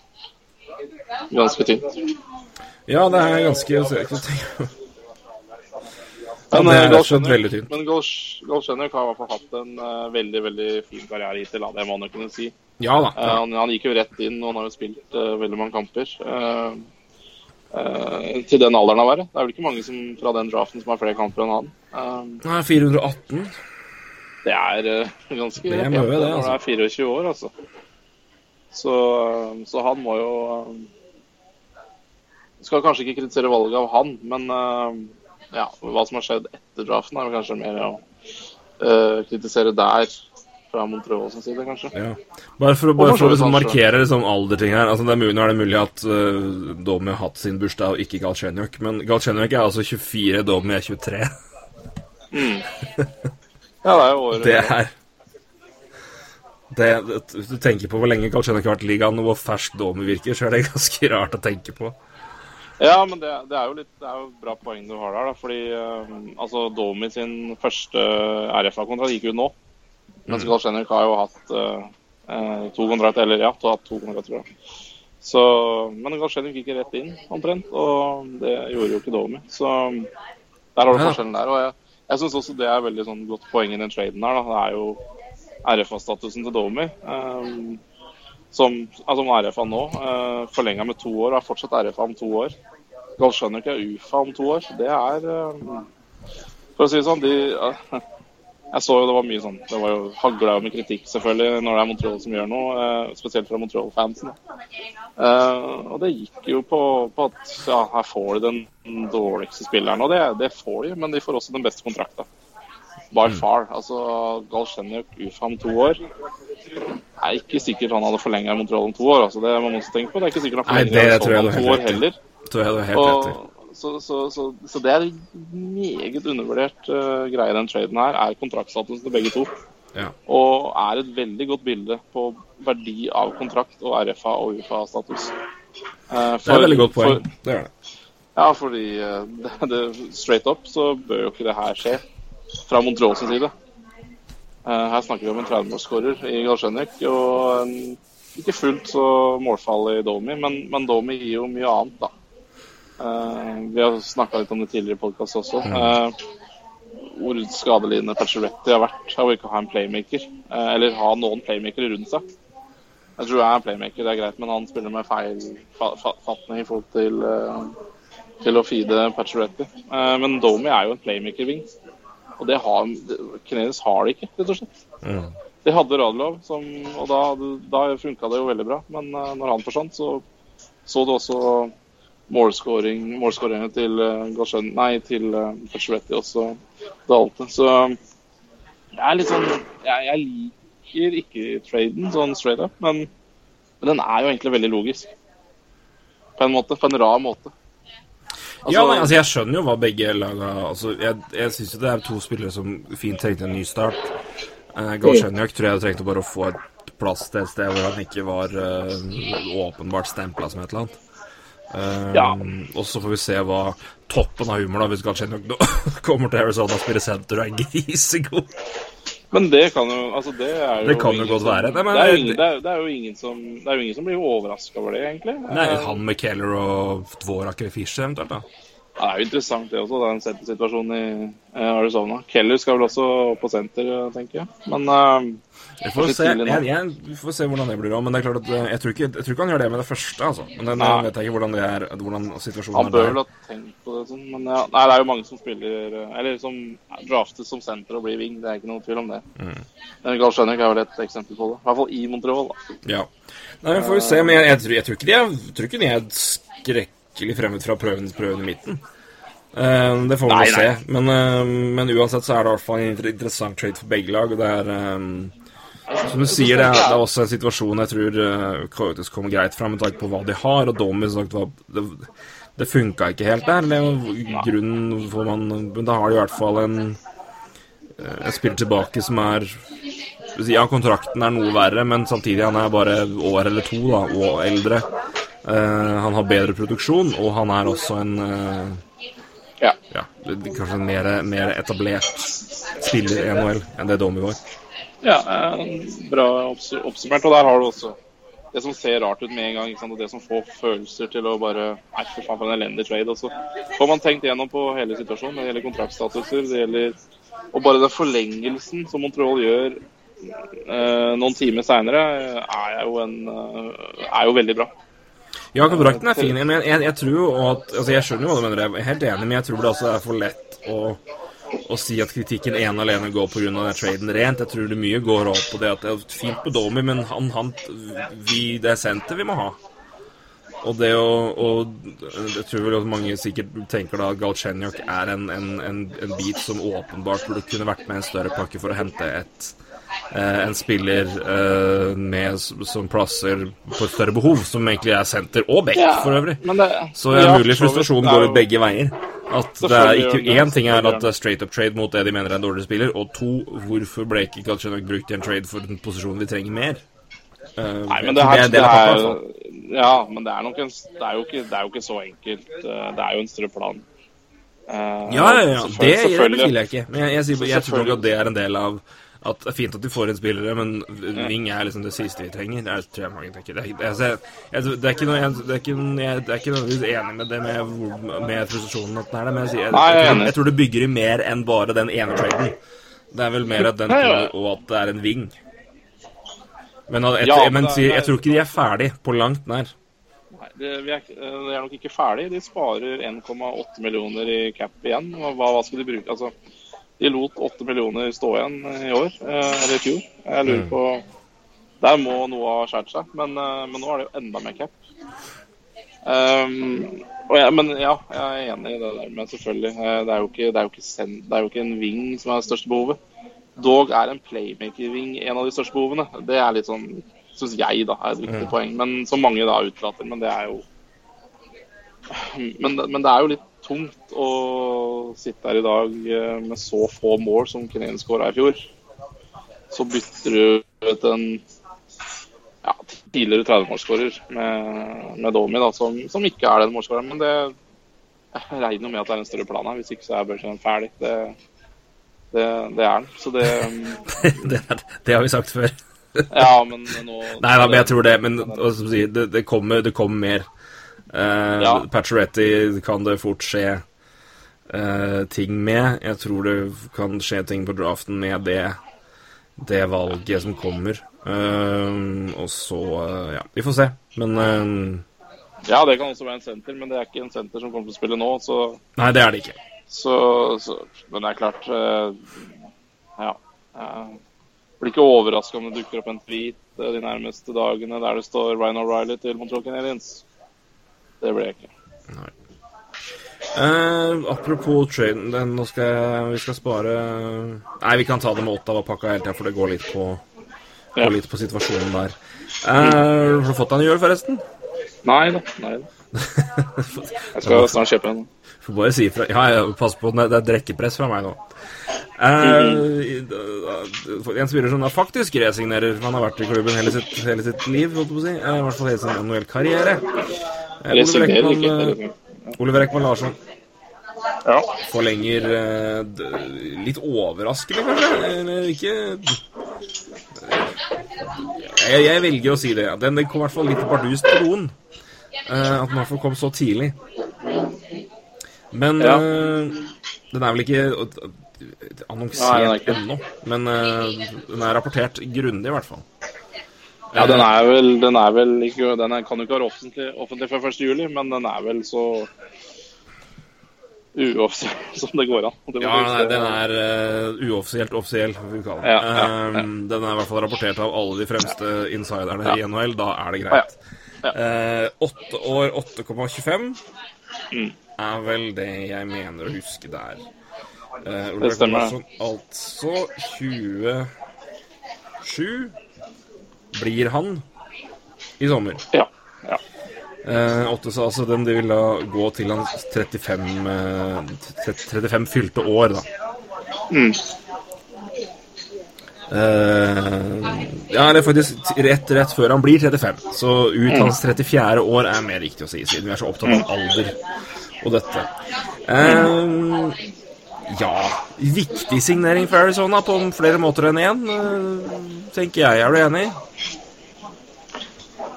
ganske tynt. Ja, det er ganske søkt. Ja, Men det er rett og veldig tynt. Men Gal- har i hvert fall hatt en uh, veldig veldig fin karriere hittil, det må man jo kunne si. Ja da. Uh, han, han gikk jo rett inn, og han har jo spilt uh, veldig mange kamper. Til den alderen han var. Det er vel ikke mange som, fra den draften som har flere kamper enn han. Nei, 418. det er ganske Det er pent, det, når du er 24 år, altså. Så, så han må jo Skal kanskje ikke kritisere valget av han, men eh, ja, hva som har skjedd etter draften, er kanskje mer å uh, kritisere der fra Montreal sin side, kanskje. Ja. Bare for å, bare for liksom markere liksom alderting her. Altså, det er mulig, er det mulig at uh, Domi har hatt sin bursdag og ikke Galchenyuk, men Galchenyuk er altså 24, Domi er 23. Ja, det er jo året Det er det, Hvis du tenker på hvor lenge Galchenyuk har vært i ligaen, og hvor fersk Domi virker, så er det ganske rart å tenke på. Ja, men det, det er jo litt Det er jo bra poeng du har der, da. Fordi eh, altså Domi sin første RFA-kontrakt gikk jo nå. Mens Galchenyuk har jo hatt eh, to kontrakter, eller ja, hatt to kontrakter, tror jeg. Så, men Galchenyuk gikk rett inn, omtrent, og det gjorde jo ikke Domi. Så der har du Ja. forskjellen der. Og jeg, jeg syns også det er veldig sånn godt poeng i den traden her. Da. Det er jo RFA-statusen til Domi. eh, som, altså RFA nå, uh, forlenga med to år, og er fortsatt RFA om to år. Galsjønuk er UFA om to år. Det er eh, For å si det sånn, de eh, Jeg så jo det var mye sånn Det var jo hagla med kritikk, selvfølgelig, når det er Montreal som gjør noe. eh, spesielt fra Montreal-fansen. Eh, og det gikk jo på, på at ja, her får de den dårligste spilleren. Og det, det får de, men de får også den beste kontrakta. By far. Altså Galsjønuk UFA om to år. Det er ikke sikkert han hadde forlenga Montreal om to år. altså Det må man også tenke på. Det er ikke sikkert han forlenga tror om to år heller. tror jeg du helt. Og, så, så, så, så det er meget undervurdert uh, greie, den traden her, er kontraktstatusen til begge to. Ja. Og er et veldig godt bilde på verdi av kontrakt og RFA og UFA-status. Uh, Det er et veldig godt poeng. for- Det er det. ja, fordi uh, det, det, straight up så bør jo ikke det her skje fra Montreal sin side. Eh, her snakker vi om en 30-målsskårer i Galsjenik og en ikke fullt så målfall i Domi, men, men Domi gir jo mye annet, da. Eh, vi har snakka litt om det tidligere i podkast også. Eh, hvor skadelidende Pacioretti har vært av å ikke ha en playmaker. eller ha noen playmakere rundt seg. Jeg tror jeg er en playmaker, det er greit, men han spiller med feil fa fa fatning i forhold til, til å feede Pacioretty. Eh, men Domi er jo en playmaker-wing. Og det har Knedes har det ikke, rett og slett. Mm. De hadde Radlov, som, og da, da funka det jo veldig bra. Men uh, når han forsvant, så så du også målscoring, målscoringene til uh, Gorsen, nei, til uh, Pacioretty også dalte. Så det er litt sånn Jeg, jeg liker ikke traden sånn straight up, men, men den er jo egentlig veldig logisk. På en måte. På en rar måte. Ja, nei, altså Jeg skjønner jo hva begge laga altså, Jeg, jeg syns jo det er to spillere som fint trengte en ny start. Uh, Galsjenjak tror jeg trengte bare å få et plass til et sted hvor han ikke var uh, åpenbart stempla som et eller annet. Um, Ja. Og så får vi se hva toppen av humor da hvis Galsjenjak kommer til Arizona og spiller senter og er grisegod. Men det kan jo altså det er jo Det kan jo godt være. Det, er ingen, det, er, det er jo ingen som Det er jo ingen som blir overraska over det, egentlig. Nei, han med Keller og Dvorak eller Fischer eventuelt, da. Ja, det er jo interessant det også, Det er en sentersituasjon i eh, Arizona. Keller skal vel også på senter, eh, tenker jeg. Men eh, Vi får se, jeg, jeg, vi får se hvordan det blir òg, men det er klart at eh, jeg tror, ikke, jeg tror ikke han gjør det med det første. altså. Men den, jeg vet ikke hvordan det er, hvordan situasjonen han er bør vel ha tenkt på det sånn. Men ja, nei, det er jo mange som spiller eh, Eller som draftes som senter og blir wing. Det er ikke noe tvil om det. Mm. Men Gahr Skjønnik er vel et eksempel på det. I hvert fall i Montreal. da. Ja. Nei, vi får se, men jeg, tror, jeg tror ikke de er, tror ikke de er skrekkelig fremmed fra prøven, prøven i midten. Uh, det får vi Nei, se. Men, uh, men uansett så er det i hvert fall en interessant trade for begge lag. og det er... eh, Som du sier, det er, det er også en situasjon jeg tror uh, Coyotes kommer greit fram med tanke på hva de har, og Domi som sagt var Det, det funka ikke helt der. Det er grunnen for man Men da har de i hvert fall en uh, en spiller tilbake som er Ja, kontrakten er noe verre, men samtidig han er bare år eller to da, og eldre. Uh, han har bedre produksjon, og han er også en Ja. ja, kanskje en mer, mer etablert spiller i NHL enn det Domi var. Ja, eh, bra oppsummert. Og der har du også det som ser rart ut med en gang, og det som får følelser til å bare Nei, for faen, for en elendig trade. Og så får man tenkt gjennom på hele situasjonen. Det gjelder kontraktstatuser, det gjelder Og bare den forlengelsen som Montreal gjør eh, noen timer seinere, er eh, er jo veldig bra. Ja, kontrakten er fin, men jeg, jeg tror jo at Altså, jeg skjønner jo hva du mener, jeg er helt enig, men jeg tror det også er for lett å, å si at kritikken ene og alene går pga. den traden rent. Jeg tror det mye går opp på det at det er fint på Domi, men han, han vi, Det er senter vi må ha. Og det å og Jeg tror vel at mange sikkert tenker da at Galchenyuk er en, en, en, en bit som åpenbart burde kunne vært med en større pakke for å hente et en spiller eh, med, som plasser på et større behov, som egentlig er senter og back, Ja, for øvrig. men det- Så det er ja, mulig frustrasjon frustrasjonen går ut begge veier. At det er ikke. Én ting er at det er straight up trade mot det de mener er en dårligere spiller, og to, hvorfor ble ikke Galchenyuk brukt i en trade for den posisjonen vi trenger mer? Eh, Nei, men det er det er. Ja, men det er nok en Det er jo ikke, det er jo ikke så enkelt. Eh, Det er jo en større plan. Uh, Ja, ja, ja. Det, det betviler jeg ikke. Men jeg, jeg, jeg, jeg tror nok at det er en del av at det er fint at de får inn spillere, men Ving er liksom det siste vi trenger. Det tror jeg mange tenker. Det er, altså, jeg, det er ikke noe jeg, det er ikke, noe- jeg, det er ikke nødvendigvis enig med det med, med frustrasjonen at den er der, men jeg, jeg, jeg er jeg, tror, det bygger i mer enn bare den ene traden. Det er vel mer at den og at det er en Ving. Men jeg, Ja, men men jeg tror ikke de er ferdig på langt nær. Nei, det, vi er, de er nok ikke ferdig. De sparer 1,8 millioner i cap igjen. Hva, hva skal de bruke? Altså, de lot åtte millioner stå igjen i år, eh, eller i fjor. Jeg lurer på Der må noe ha skåret seg, men, eh, men nå er det jo enda mer cap. Um, jeg, men ja, jeg er enig i det der, men selvfølgelig. eh, Det er jo ikke, det er jo ikke, sen, det er jo ikke en wing som er det største behovet. Dog er en playmaker-wing en av de største behovene. Det er litt sånn, syns jeg, da, er et viktig poeng. Men Som mange da utelater. Men det er jo men, men det er jo litt tungt å sitte her i dag eh, med så få mål som Canadian skåra i fjor. Så bytter du ut en ja, tidligere 30-målsskårer med, med Domi, da, som, som ikke er den målskåreren. Men det jeg regner med at det er en større plan her. Hvis ikke så er Børsen ferdig. Det, det, det er den. Så det det, det har vi sagt før. Ja, men nå Nei da, men jeg tror det. Men jeg si, det, det, kommer, det kommer mer. Uh, Ja. Pacioretty kan det fort skje eh, ting med. Jeg tror det kan skje ting på draften med det, det valget som kommer. Eh, og så Ja, vi får se. Men Ja, det kan også være en senter, men det er ikke en senter som kommer til å spille nå. Så, Nei, det er det ikke. så, så Men det er klart eh, Ja. Jeg blir ikke overraska om det dukker opp en tweet de nærmeste dagene der det står Ryan O'Reilly til Montreal Canadiens. Det blir jeg ikke. Eh, apropos traden, den, nå skal jeg, vi skal spare Nei, vi kan ta det med Ottawa-pakka hele tida, for det går litt på, Ja. går litt på situasjonen der. Eh, har du fått deg en jul, forresten? Nei da. Nei da. Jeg skal snart kjøpe en. Får bare si ifra. Ja, ja, pass på, det er drekkepress fra meg nå. Uh, en spiller som da faktisk resignerer. Han har vært i klubben hele sitt, hele sitt liv, holdt jeg på å si. I hvert fall hele sin NHL-karriere. Eh, Oliver Resignerer ikke. Ekman, eh, Larsson Ja. forlenger eh, litt overraskende, kanskje? Eller ikke jeg, jeg velger å si det. Den, den kom i hvert fall litt bardust på doen. Eh, at den i hvert fall kom så tidlig. Men Ja. den er vel ikke annonsert ennå. Men den er rapportert grundig, i hvert fall. Ja, den er vel, den er vel ikke Den er, kan jo ikke være offentlig, offentlig før 1. juli, men den er vel så uoffisiell som det går an. Det Ja, nei, den er uh, uoffisielt offisiell, vi kaller det. Ja, ja, ja. Um, den er i hvert fall rapportert av alle de fremste insiderne i NHL. Da er det Ja, greit. ja. uh, år 8,25 Mm. er vel det jeg mener å huske der. Uh, Det stemmer. Altså 20 37 blir han i sommer. Ja. ja. Eh, åtte, så altså den de vil da gå til hans 35, eh, 35 fylte år, da. Mm. Eh, ja, eller faktisk rett, rett før han blir 35. Så ut hans 34. år er mer riktig å si, siden vi er så opptatt av alder og dette. Eh, ja Viktig signering for Arizona på flere måter enn én, eh, tenker jeg. Er du enig?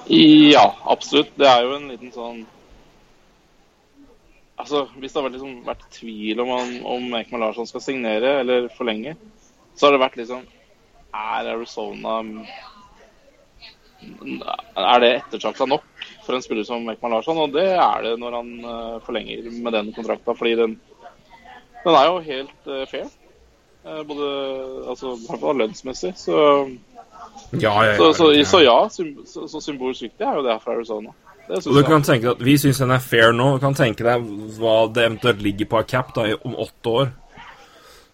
Ja, absolutt. Det er jo en liten sånn Altså, Hvis det har vært, liksom, vært tvil om om Ekman Larsson skal signere eller forlenge, så har det vært liksom Er Arizona Er det ettertrakta nok for en spiller som Ekman Larsson? Og det er det når han eh, forlenger med den kontrakta, fordi den, den er jo helt uh, fair. Eh, både altså, i hvert fall lønnsmessig. Så Ja, ja, ja. så, så, så ja, så, så symbolsk viktig er jo det fra Arizona. Det Og synes du jeg. kan tenke deg at Vi syns den er fair nå. Du kan tenke deg hva det eventuelt ligger på av cap da, om åtte år.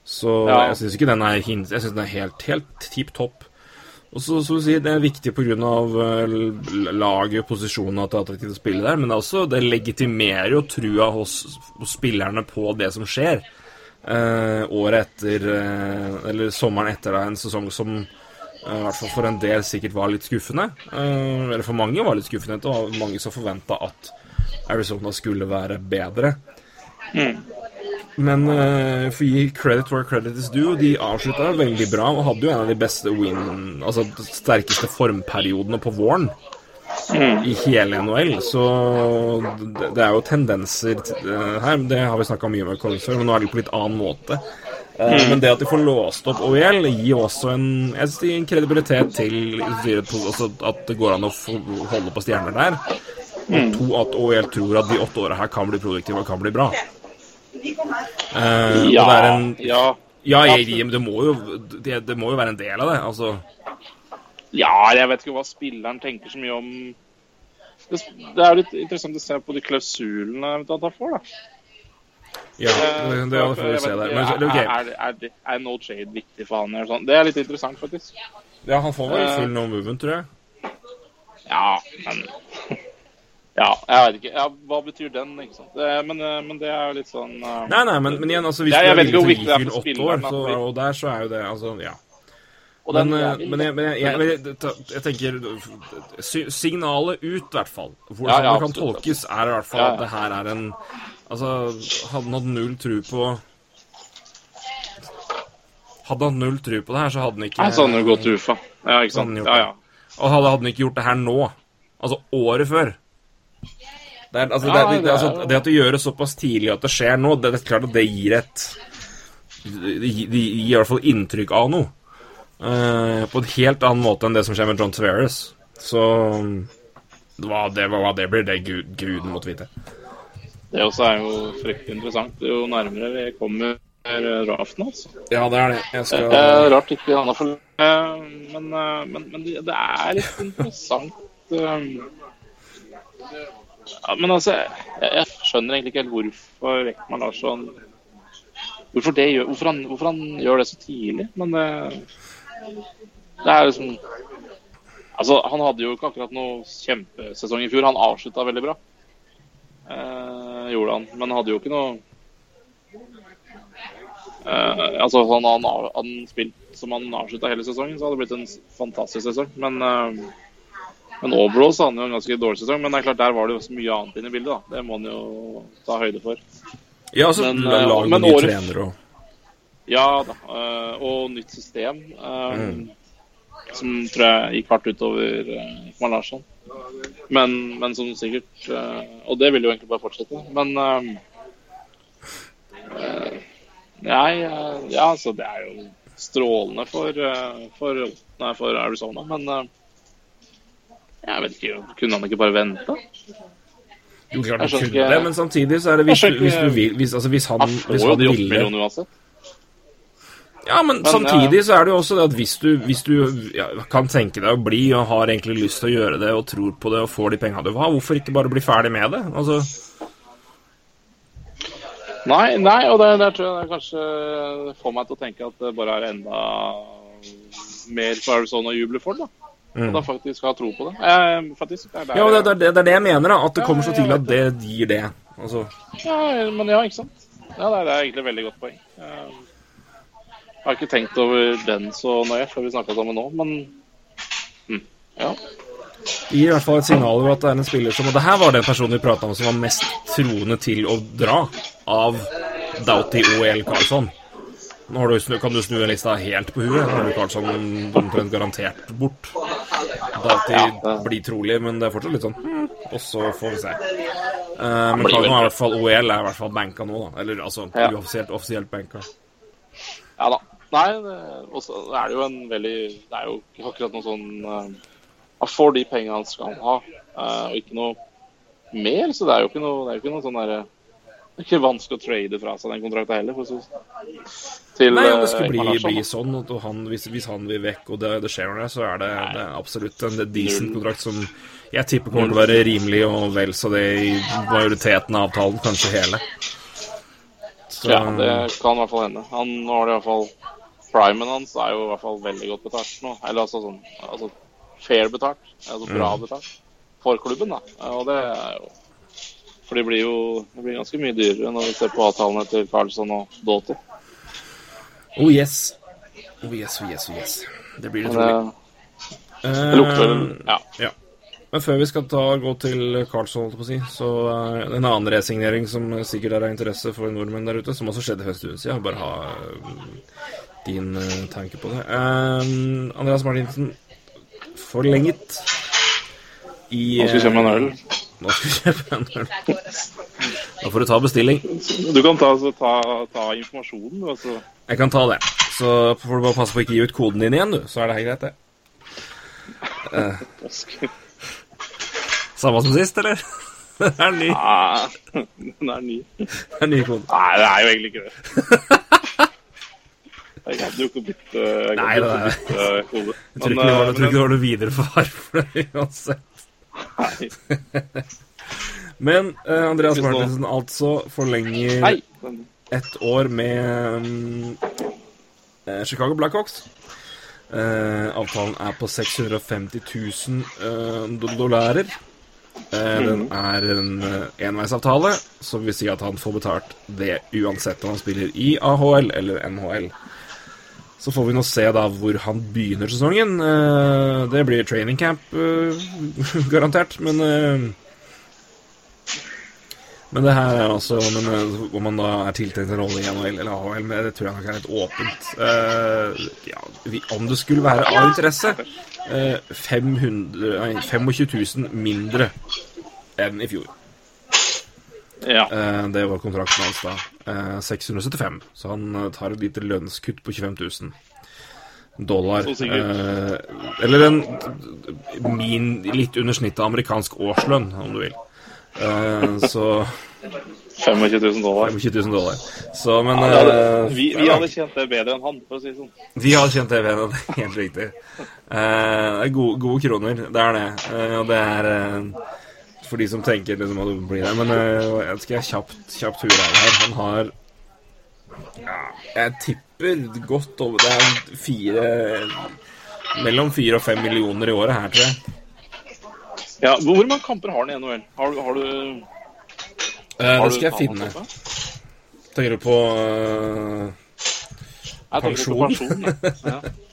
Så Ja. jeg syns ikke den er Jeg synes den er helt, helt tipp topp. Og så, så å si, Det er viktig pga. laget laget, posisjonen, at det er attraktivt å spille der. Men det, er også, det legitimerer jo trua hos, hos spillerne på det som skjer. Eh, året etter eh, Eller sommeren etter da, en sesong som eh, i hvert fall for en del sikkert var litt skuffende. Eh, eller for mange var litt skuffende. Det var mange som forventa at Arizona skulle være bedre. Men eh, for å gi credit where credit is due, de avslutta veldig bra og hadde jo en av de beste win Altså sterkeste formperiodene på våren i hele NHL. Så det, er jo tendenser eh, her. Det har vi snakka mye med Collins før, men nå er det på litt annen måte. Mm. Men det at de får låst opp OEL, gir også en, jeg synes en kredibilitet til altså at det går an å holde på stjerner der. Og to, at OEL tror at de åtte åra her kan bli produktive og kan bli bra. Uh, Ja, og det er en ja, Ja, jeg, jeg, det, må jo, det, det må jo være en del av det. Altså, ja, jeg vet ikke hva spilleren tenker så mye om Det, det er litt interessant å se på de klausulene eventuelt han får, da. ja, det, det får vi se der. Men, okay. er, er, er, er no trade viktig for han? Eller sånn? Det er litt interessant, faktisk. ja, han får vel full no movement, tror jeg. Ja, men Ja, jeg vet ikke. Ja, hva betyr den, ikke sant? Det, men, eh, men det er jo litt sånn uh, Nei, nei, men, men igjen, altså, hvis Ja, du er villig til å gi for åtte år, så, og der så er jo det Altså, ja. Men, den eh, men, jeg, men jeg, jeg, jeg, tenker Signalet ut, i hvert fall. Hvordan Ja, ja, det kan tolkes, er i hvert fall Ja, at det her er en Altså, hadde han hatt null tro på Hadde han null tro på det her, så hadde han ikke Så hadde han det gått til UFA. Ja, ikke sant. Ja, ja. Og hadde, han ikke gjort det her nå, altså året før det, er, altså, det, det, det altså, det at det gjøres såpass tidlig at det skjer nå, det, det er klart at det gir et Det gir, det gir i hvert fall inntrykk av noe. Eh, på en helt annen måte enn det som skjer med John Tavares. Så hva det, hva det blir, det gud, guden måtte vite. Det også er jo fryktelig interessant jo nærmere vi kommer draften, altså. Ja, det er det. Jeg skal Eh, rart ikke han har for eh, Men, eh, men, men det, er litt interessant eh, ja, Men altså, jeg, jeg skjønner egentlig ikke helt hvorfor Ekman Larsson Hvorfor, det gjør, hvorfor, han, hvorfor han gjør det så tidlig, men det, er liksom Altså, han hadde jo ikke akkurat noe kjempesesong i fjor. Han avslutta veldig bra. Eh, gjorde han. Men hadde jo ikke noe Eh, altså Han han hadde spilt som han avslutta hele sesongen, så hadde det blitt en fantastisk sesong. Men, eh, men overall så hadde han jo en ganske dårlig sesong. Men det er klart der var det jo også mye annet inne i bildet. da. Det må han jo ta høyde for. Ja, altså, men, eh, lag med men nye trenere og Ja da. eh, og nytt system. Mm. Som tror jeg gikk hardt utover uh, Ekman Larsson. Men, men som sikkert eh, Og det vil jo egentlig bare fortsette. Men eh, eh, Nei, eh, ja, altså det er jo strålende for, eh, for, nei, for Arizona, men eh, jeg vet ikke, kunne han ikke bare vente? Jo, klart han kunne det, men samtidig så er det hvis, hvis du vil hvis, altså, hvis han, Han får jo de åtte millionene uansett. Ja, men, Men, samtidig ja. så er det jo også det at hvis du, hvis du ja, kan tenke deg å bli og har egentlig lyst til å gjøre det og tror på det og får de penga du vil ha, hvorfor ikke bare bli ferdig med det? Altså, Nei, nei, og det, det tror jeg det kanskje får meg til å tenke at det bare er enda mer for Arizona-jubler for. da. Og da faktisk ha tro på det. Eh, faktisk, det er Mm. Ja, det, er det, det er det jeg mener, da. At det kommer så til at det gir det. Altså, Ja, men ja, ikke sant. Ja, det er, det er egentlig et veldig godt poeng. Eh, Jeg har ikke tenkt over den så nøye før vi snakka sammen nå, men hm, ja. Gir i hvert fall et signal over at det er en spiller som Og det her var den personen vi prata om som var mest troende til å dra av Doughty OL Carlsson. Nå har du, snu- kan du snu en lista helt på huet. Nå har du Carlsson omtrent garantert bort. Doughty blir trolig, men det er fortsatt litt sånn hm, Og så får vi se. Eh, men Carlsson er i hvert fall OL er i hvert fall banka nå, da. Eller altså Ja. uoffisielt offisielt banka. Nei, og så er det jo en veldig Det er jo ikke akkurat noe sånn eh, Han får de pengene han skal ha, eh, og ikke noe mer. Så det er jo ikke noe, det er jo ikke noe sånn derre Det er ikke vanskelig å trade fra seg den kontrakten heller, for å sånn. Til Nei, det eh, skulle bli, bli sånn, at han, hvis, hvis han vil vekk og det, det skjer noe, så er det, det er absolutt en decent kontrakt som jeg tipper kommer til å være rimelig og vel så det i majoriteten av avtalen, kanskje hele. Så, Ja, det kan i hvert fall hende. Han har det i hvert fall Primen hans er jo i hvert fall veldig godt betalt nå. Eller altså sånn altså fair betalt. Altså bra Mm. betalt. For klubben, da. Og det er jo For det blir jo det blir ganske mye dyrere når vi ser på avtalene til Carlsson og Doughty. Oh yes. Oh yes, oh yes, oh yes. Det blir det trolig. det, det lukter vel Ja. Ja. Men før vi skal ta, gå til Carlsson, holdt på å si, så uh, en annen resignering som sikkert er av interesse for nordmenn der ute, som også skjedde for en stund siden. Bare ha eh, din eh, tanke på det. Um, Andreas Martinsen forlenget i Nå skal vi kjøpe en øl. eh, Nå skal vi kjøpe en øl. Da får du ta bestilling. Du kan ta, ta, ta informasjonen, du. Altså. Jeg kan ta det. Så får du bare passe på å ikke gi ut koden din igjen, du. Så er det helt greit, det. Samme som sist, eller? Den er ny, Ja, den er ny. Den er ny kode. Nei, det er jo egentlig ikke det. Jeg hadde jo ikke blitt jeg Nei, det er- bytte kode. Jeg tror ikke det var, eh, ikke det var noe videre for for det uansett. Nei. Men uh, Andreas Martinsen altså forlenger Nei. ett år med um, Chicago Blackhawks. Uh, avtalen er på 650 000 dollar. den er en enveisavtale, som vil si at han får betalt det uansett om han spiller i AHL eller NHL. Så får vi nå se da hvor han begynner sesongen. Eh, det blir training camp, eh, garantert, men eh, men det her er altså Om man da er tiltenkt en rolle i NHL eller AHL, men det tror jeg nok er litt åpent. Ja, om det skulle være av interesse eh, 500, nei, 25 000 mindre enn i fjor. Ja. Eh, det var kontrakten hans da. Eh, 675. Så han eh, tar et lite lønnskutt på 25 000 dollar. Eh, eller en min, litt under snittet amerikansk årslønn, om du vil. Eh, så 25 000 dollar. 25 000 dollar. Så, men Ja, det eh, vi, vi hadde kjent det bedre enn han, for å si det sånn. Vi hadde kjent det bedre, det, helt riktig. Eh, er gode, gode kroner, det er det. Eh, det er eh, for de som tenker liksom at det blir det. Men eh, jeg skal jeg kjapt, kjapt hure av her. Han har ja, Jeg tipper godt over Det er fire Mellom fire og fem millioner i året her, tror jeg. Ja, Hvor mange kamper har han i NHL? Har, du- har du Eh, har det du skal jeg finne. Tenker du på eh, Jeg tenker på Pensjon? pensjon. Ja.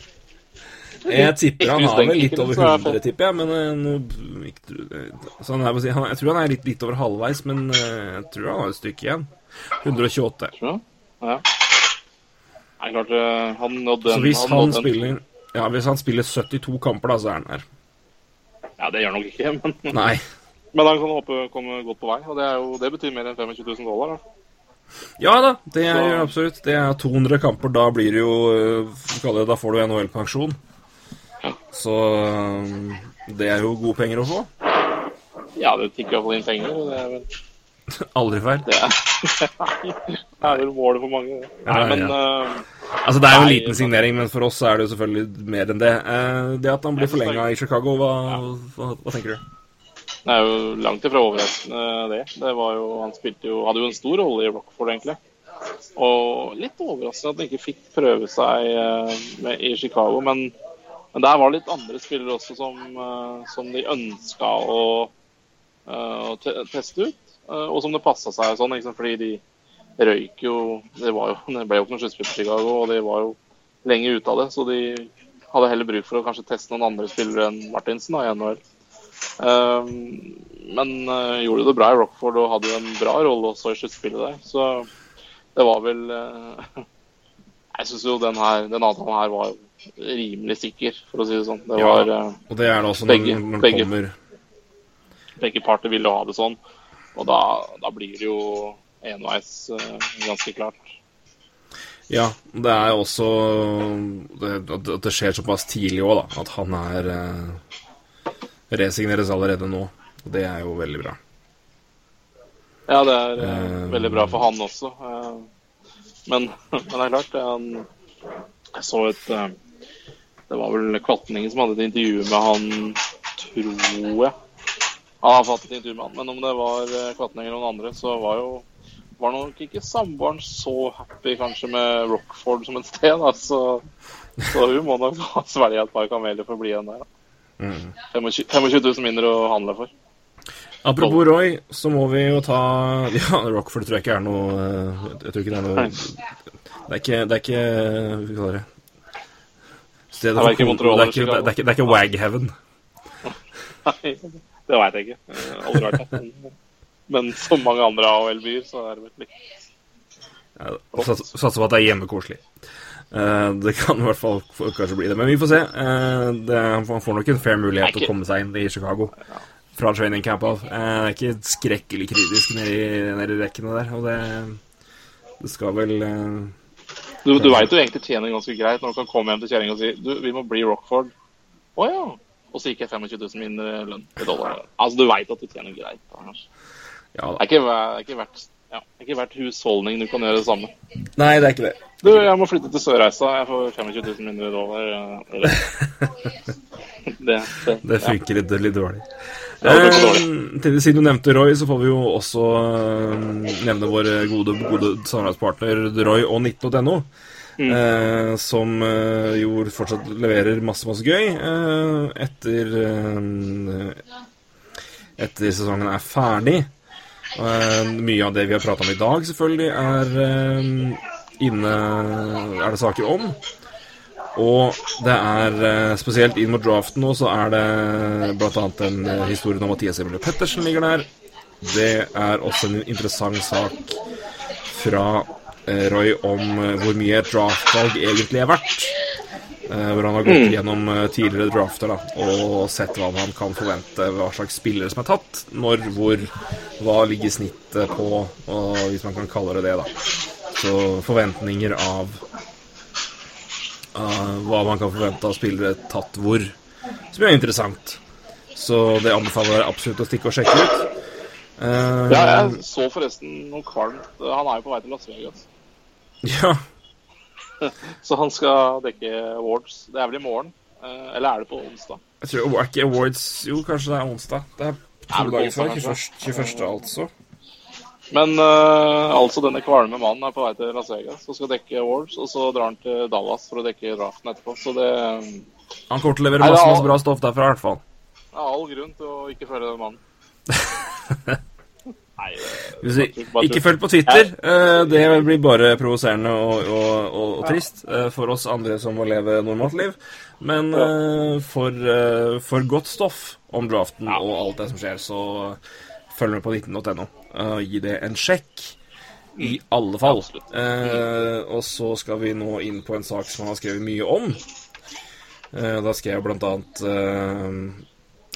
Jeg tipper han har vel litt over ikke, så er 100, tipper jeg. Men eh, så han er, jeg tror han er litt, litt over halvveis, men eh, jeg tror han har et stykke igjen. 128. Ja. ja. Nei, klart eh, han nådde Så hvis han spiller Ja, hvis han spiller 72 kamper, da, så er han her. Ja, det gjør han nok ikke, men, Nei. men han kan håpe komme godt på vei. Og det, jo, det betyr mer enn 25 000 dollar. Da. Ja da, det gjør absolutt. Det er 200 kamper. Da blir det jo eh, Da får du NHL-pensjon. Så eh, det er jo gode penger å få. Ja, det tikker iallfall inn penger. Og det er vel Aldri feil. det er, det er vel målet for mange. det. Nei, Ja, men ja. Uh, Altså Det er jo en Nei, liten signering, men for oss er det jo selvfølgelig mer enn det. Uh, det at han blir forlenga i Chicago, hva, hva, hva tenker du? det er jo langt ifra overraskende, det. Det var jo, Han spilte jo, hadde jo en stor rolle i Rockford, egentlig. Og litt overraskende at han ikke fikk prøve seg uh, med, i Chicago. Men Men der var det litt andre spillere også som, eh, som de ønska å, eh, å teste ut. eh, og som det passa seg sånn, fordi de røyk jo Det, jo, det ble jo ikke noe sluttspill i Chicago, og de var jo lenge ute av det. Så de hadde heller bruk for å kanskje teste noen andre spillere enn Martinsen da, i NHL. Um, men uh, gjorde det bra i Rockford og hadde en bra rolle også i sluttspillet der. Så det var vel uh, Jeg syns jo den her, den avtalen her var jo rimelig sikker, for å si det sånn. Det Ja. var eh, Og det er det også når, Begge- begge. kommer Begge parter ville ha det sånn. Og da, da blir det jo enveis eh, ganske klart. Ja, det er jo også det, at det skjer såpass tidlig òg, da. At han er eh, Resigneres allerede nå. Og det er jo veldig bra. Ja, det er eh, Eh, veldig bra for han også. Men, men det er klart, han Jeg så et Det var vel Kvatningen som hadde et intervju med han, tror jeg. Han har fått et intervju med han, men om det var eh, Kvatning eller noen andre, så var jo var nok ikke samboeren så happy kanskje med Rockford som et sted. Da. Så, så hun må nok ha svelge et par kameler for å bli igjen der. Da. Mm. 25, 25 000 mindre å handle for. Apropos Roy, så må vi jo ta Ja, Rockford tror jeg ikke er noe eh, Jeg tror ikke det er noe Det er ikke Det er ikke Hva kaller det Det er ikke det er ikke, Wag Heaven. Nei, det veit jeg ikke. Jeg aldri vært der. Men- Men som mange andre AHL-byer, så er det vel litt Ja, sats- Satser på at det er hjemmekoselig. Uh, det kan i hvert fall kanskje bli det. Men vi får se. Uh, det, han får nok en fair mulighet til å komme seg inn i Chicago fra training camp av. Eh, det er ikke skrekkelig kritisk nede i, rekkene der. Og det, det skal vel eh, Du, du veit jo egentlig tjener ganske greit når du kan komme hjem til kjerringa og si du, vi må bli Rockford. Å ja. Og så gikk jeg 25 000 mindre lønn i dollar. Altså, du veit at du tjener greit. Ja Det er ikke, er verdt ja, det er ikke hvert husholdning du kan gjøre det samme. Nei, det er ikke det. Du, jeg må flytte til Sørreisa. Jeg får 25 000 mindre dollar. eller- Det, det, Det funker litt, litt dårlig. Ja, det til, siden du nevnte Roy, så får vi jo også eh, nevne vår gode, gode samarbeidspartner Roy og 19.no. Mm. Eh, som eh, jo fortsatt leverer masse, masse gøy eh, etter eh, Etter sesongen er ferdig. Mye av det vi har prata om i dag, selvfølgelig, er inne Er det saker om. Og det er eh, spesielt inn mot draften nå, så er det bl.a. en eh, historie om Mathias Emilie Pettersen ligger der. Det er også en interessant sak fra eh, Roy om hvor mye et draftvalg egentlig er verdt. Hvor han har gått gjennom eh, tidligere drafter da, og sett hva man kan forvente, hva slags spillere som er tatt, når, hvor, hva ligger snittet på, og hvis man kan kalle det det, da. Så forventninger av eh, hva man kan forvente av spillere tatt hvor, som er interessant. Så det anbefaler jeg absolutt å stikke og sjekke ut. Uh, ja, jeg så forresten noe kvalmt. Han er jo på vei til Las Vegas. ja, Så han skal dekke awards. Det er vel i morgen? Uh, Eller er det på onsdag? jeg tror ikke Awards Jo, kanskje det er onsdag. Det er to dager før. 21. 21. altså. Men uh, altså denne kvalme mannen er på vei til Las Vegas og skal dekke awards. Og så drar han til Dallas for å dekke draften etterpå. Så det er Han kommer til å levere masse, er- masse bra stoff derfra, i hvert fall. all grunn til å ikke følge den mannen. Nei, det- bare ikke følg på Twitter. eh, Det blir bare provoserende og, og, og, og trist eh, for oss andre som må leve normalt liv. Men eh, for, eh, for godt stoff om draften og alt det som skjer, så følg med på 19.no. og gi det en sjekk. I alle fall. Eh, og så skal vi nå inn på en sak som han har skrevet mye om. Uh, da skal jeg blant annet eh,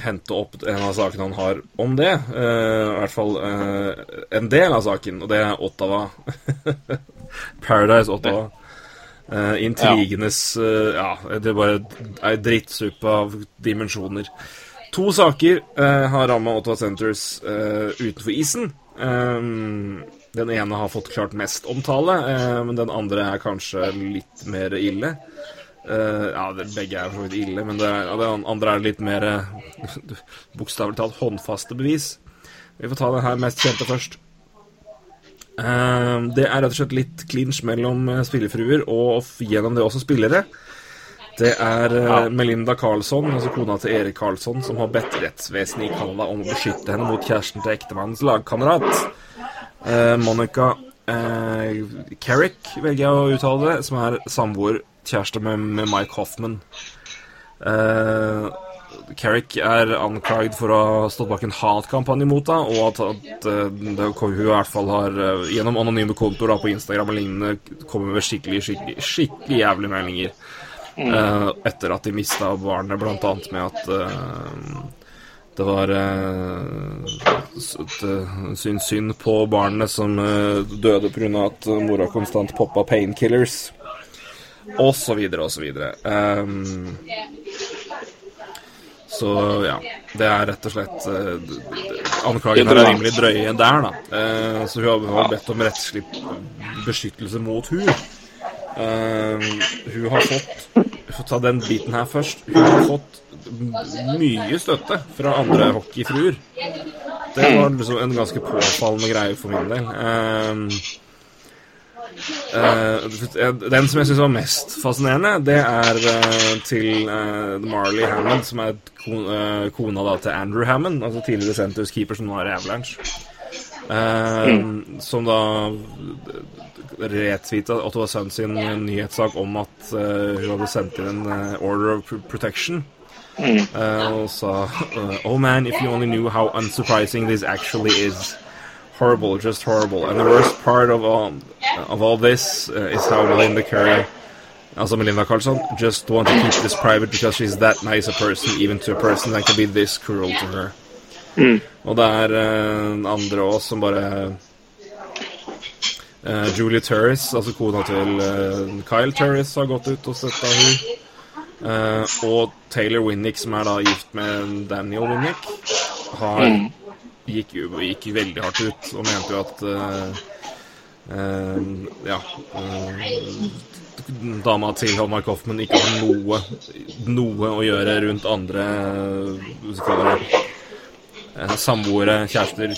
hente opp en av sakene han har om det. I hvert fall en del av saken, og det er Ottawa. Paradise Ottawa. Uh, intrigenes uh, Ja, det er bare ei drittsuppe av dimensjoner. To saker uh, har ramma Ottawa Centres utenfor isen. Eh, den ene har fått klart mest omtale, eh, men den andre er kanskje litt mer ille. Uh, ja, det, begge er for vidt ille, men det, ja, det andre er litt mer uh, bokstavelig talt håndfaste bevis. Vi får ta den her mest kjente først. Eh, det er rett og slett litt clinch mellom spillefruer og gjennom det også spillere. Det er eh, Melinda Karlsson, altså kona til Erik Karlsson, som har bedt rettsvesenet i Canada om å beskytte henne mot kjæresten til ektemannens lagkamerat. Eh, Monica eh, Carrick, velger jeg å uttale det, som er samboer, kjæreste med, med Mike Hoffman. Eh, Carrick er anklaget for å ha stått bak en hatkampanje mot henne, og at, at det, hun i hvert fall har eh, gjennom anonyme kontoer på Instagram og lignende kommer med skikkelig, skikkelig, skikkelig jævlige meldinger. Eh, etter at de mista barnet, blant annet med at eh, det var uh, synd, synd på barnet som døde pga. at mora konstant poppa painkillers, og så videre og så videre. Um, så ja, det er rett og slett uh, Anklagene er rimelig drøye der, da. Uh, så hun har bedt om rettslig beskyttelse mot hun. Uh, hun har fått ta den biten her først. Hun har fått mye støtte fra andre hockeyfruer. Det var liksom en ganske påfallende greie for min del. Uh, uh, den som jeg syns var mest fascinerende, det er eh, til Marley Hammond, som er ko eh, kona da, til Andrew Hammond, altså tidligere Centers keeper som nå er i Avalanche. Eh, Som da retvita Ottawa Sun sin nyhetssak om at eh, hun hadde sendt inn en eh, order of pr- protection. Eh, og sa eh, Oh man, if you only knew how unsurprising this actually is. Horrible, just horrible. And the worst part of all, of all this uh, is how Melinda Curry, also Melinda Carlson, just want to keep this private because she's that nice a person, even to a person that can be this cruel to her. Og det er uh, andre òg som bare uh, Julie Turris, altså kona til uh, Kyle Turris, har gått ut og støtta hun. Uh, og Taylor Winnick, som er da gift med Daniel Winnick, har gikk jo gikk veldig hardt ut og mente jo at eh, eh, Ja eh, Dama til Mark Hoffman ikke har noe, noe å gjøre rundt andre samboere, kjærester,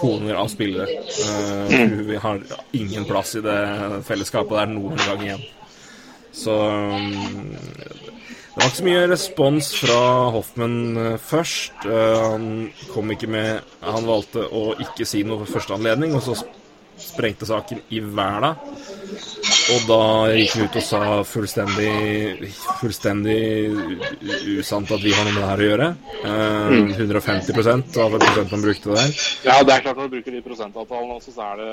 koner av spillere. Eh, Hun har ingen plass i det fellesskapet der noen gang igjen. Så mm, det var ikke så mye respons fra Hoffman eh, først. Eh, han kom ikke med Han valgte å ikke si noe for første anledning, og så sprengte saken i væla. Og da gikk han ut og sa fullstendig Fullstendig usant at vi har noe med det her å gjøre. Eh, 150 av vel prosent han brukte der. Ja, det er klart når du bruker de prosentavtalene også, så er det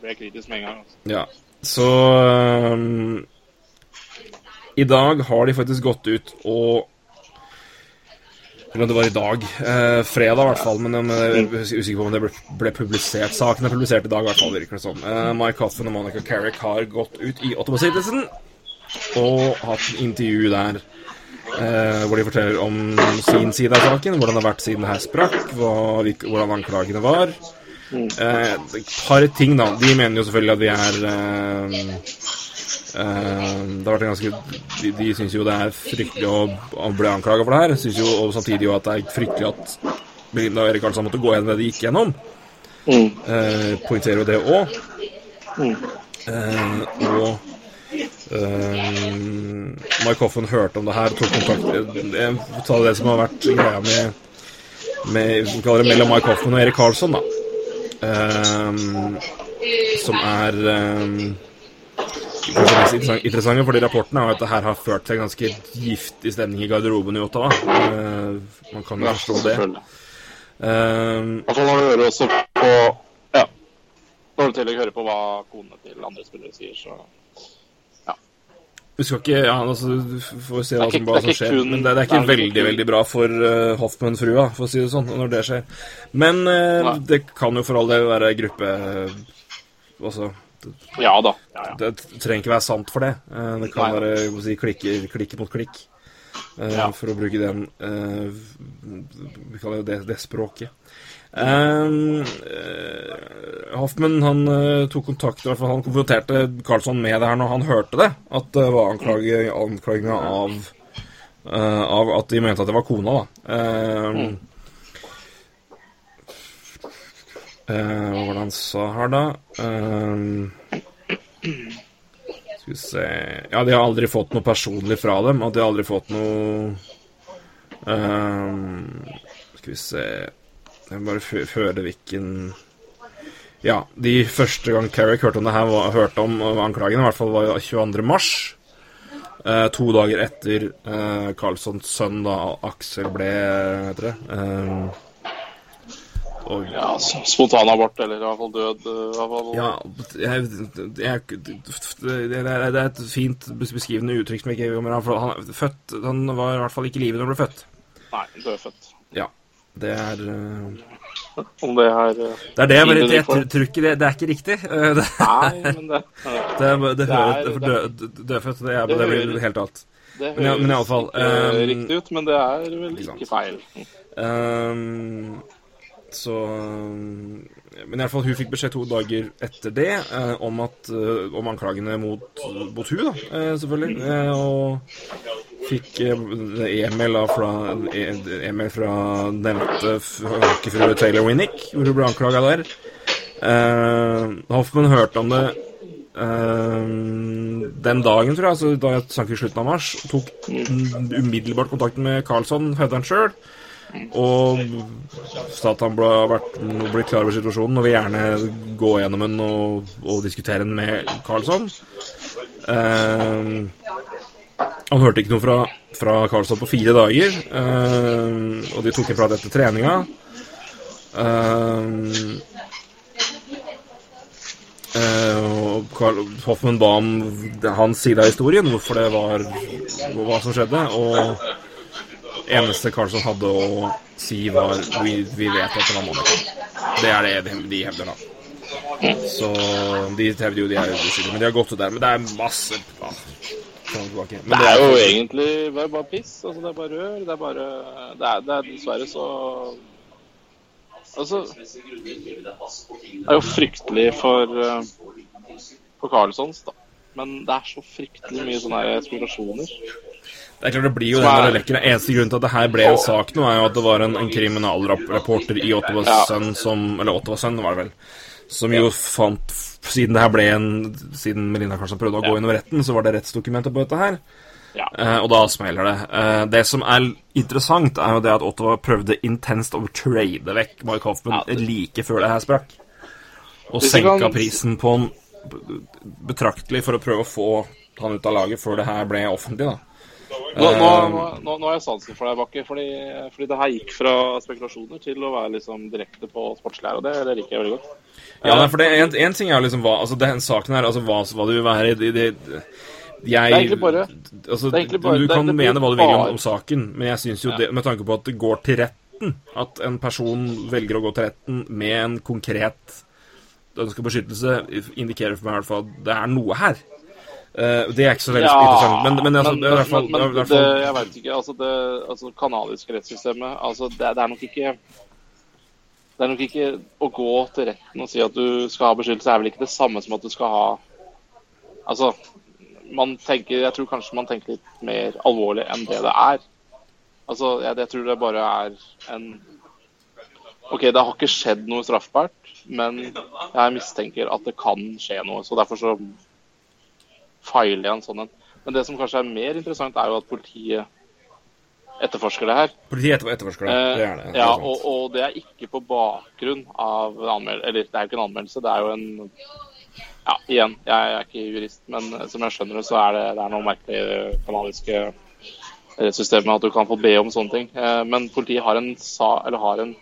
blir kritisk med en gang. Altså. Ja, så um, I dag har de faktisk gått ut og Eller om det var i dag. Eh, fredag, i hvert fall. Men jeg er usikker på om det ble, ble publisert. Saken er publisert i dag, i hvert fall. virker det som. Eh, Mike Hoffen og Monica Carrick har gått ut i Ottawa Citizen og hatt en intervju der. Eh, hvor de forteller om sin side av saken, hvordan det har vært siden det her sprakk, hva, hvordan anklagene var. Eh, et par ting, da. De mener jo selvfølgelig at vi er eh, eh, Det har vært ganske De, de syns jo det er fryktelig å, å bli anklaga for det her. Synes jo og samtidig jo at det er fryktelig at Belinda og Erik Karlsson måtte gå gjennom det de gikk gjennom. Eh, poengterer jo det òg. Eh, og eh, Mike Hoffen hørte om det her, og tok kontakt Jeg får ta det som har vært greia med, med vi kaller det mellom Mike Hoffen og Erik Karlsson, da. Ehm, som er interessant- interessante, fordi rapporten er jo at det her har ført til ganske giftig stemning i garderoben i Ottawa. Uh, man kan jo forstå det. Uh, når du hører også på Ja. Når du i tillegg hører på hva konene til andre spillere sier, så vi skal ikke Ja, altså, du får se hva Det er som, hva er som skjer. Men det, det er ikke det er veldig, veldig bra for uh, Hoffmann-frua, for å si det sånn, når det skjer. Men uh, det kan jo for all del være gruppe Altså, det, Ja da. Ja, ja. det trenger ikke være sant for det. Eh, det kan Nei. være si, klikke, klikke mot klikk. eh, Ja. For å bruke den eh, Vi kaller jo det, det språket. Um, Hoffmann han tok kontakt Han konfronterte Karlsson med det her når han hørte det. At det var anklage, anklaginga av Av at de mente at det var kona, da. Um, eh, hva var det han sa her, da? Um, skal vi se Ja, de har aldri fått noe personlig fra dem. Og de har aldri fått noe ehm, Skal vi se Jeg må bare høre hvilken Ja, de første gang Carrick hørte om det her, var, hørte om anklagene, i hvert fall var jo 22. mars. To dager etter uh, Carlssons sønn, da, Aksel, ble heter det? Ehm, og Ja, s- Spontanabort, eller i hvert fall død. eh, hvert fall. Ja, jeg, jeg, det, er, et fint beskrivende uttrykk som jeg ikke kommer av. for Han, født, han var i hvert fall ikke i live da han ble født. Nei, dødfødt. Ja. Det er eh, Om det er eh, Det er det jeg Jeg tror ikke det Det er ikke riktig. Det, Nei, men det det, det, høres er- for dø- Dødfødt, det, er, det det blir helt alt. Det Men ja- men i alle fall, ikke ehm, riktig ut, men det er vel ikke feil. Ehm, så Men i alle fall, hun fikk beskjed to dager etter det eh, om, at, eh, om anklagene mot, mot hun da, eh, selvfølgelig. Eh, og fikk eh, e-mail da fra, e- e-mail fra nevnte hockeyfrue Taylor Winnick, hvor hun ble anklaga der. Hoffman hørte om det den dagen, tror jeg, altså da jeg snakket i slutten av mars. Tok umiddelbart kontakt med Carlsson, hevder han sjøl. Og sa at han ble, klar over situasjonen og vil gjerne gå gjennom den og, og diskutere den med Karlsson. Eh, han hørte ikke noe fra, fra Karlsson på fire dager, eh, og de tok en prat etter treninga. Eh, eh, og Carl Hoffman ba om hans side av historien, hvorfor det var hva som skjedde. Og eneste Carlson hadde å si, var vi, vi vet at det var Monica. Det er det de, de hevder, da. Så de hevder jo de er uskyldige, men de har gått ut der. Men det er masse ah, tilbake. Men Det er jo egentlig det er bare piss. Altså, det er bare rør. Det er bare Det er, det er dessverre så Altså Det er jo fryktelig for uh, for Carlsons, da. Men det er så fryktelig mye sånne spekulasjoner. Det er klart det blir jo den det eneste grunnen til at det her ble en sak nå, er jo at det var en, en kriminalreporter i Ottawa Ja. Sun som Eller Ottawa Sønn, var det vel. Som jo fant Siden det her ble en Siden Melina kanskje prøvde å gå innom retten, så var det rettsdokumenter på dette her. Ja. Uh, og da smeller det. Uh, det som er interessant, er jo det at Ottawa prøvde intenst å trade vekk Mark Hoffman Ja, det- like før det her sprakk. Og senka kan- prisen på han betraktelig for å prøve å få han ut av laget før det her ble offentlig, da. Nå, nå, Eh, nå, nå, nå har jeg sansen for deg, Bakke. Fordi, fordi det her gikk fra spekulasjoner til å være liksom direkte på sportslig her, og det, det liker jeg veldig godt. Ja, nei, for det, en, en ting er liksom hva Altså, den saken her, altså hva, hva det vil være det, det, Jeg Det er egentlig bare- altså, det er egentlig bare- Du kan det det mene hva du vil om, om saken, men jeg syns jo Ja. det Med tanke på at det går til retten, at en person velger å gå til retten med en konkret ønske beskyttelse, indikerer for meg i hvert fall at det er noe her. Eh, det er ikke så veldig interessant, men, men, altså, det er i hvert fall, men, det i hvert det, jeg vet ikke. Altså, det altså, kanadiske rettssystemet altså, det, det er nok ikke Det er nok ikke å gå til retten og si at du skal ha beskyttelse, er vel ikke det samme som at du skal ha Altså, man tenker Jeg tror kanskje man tenker litt mer alvorlig enn det det er. Altså, jeg, jeg tror det bare er en OK, det har ikke skjedd noe straffbart, men jeg mistenker at det kan skje noe. Så derfor så feiler igjen, en sånn en. Men det som kanskje er mer interessant, er jo at politiet etterforsker det her. Politiet etter- etterforsker det. Det er det. det er ja, og, og det er ikke på bakgrunn av en anmeldelse Eller det er jo ikke en anmeldelse, det er jo en Ja, igjen, jeg er ikke jurist, men eh, som jeg skjønner det, så er det, det er noe merkelig i det kanadiske rettssystemet at du kan få be om sånne ting. Eh, Men politiet har en, sa, eller har en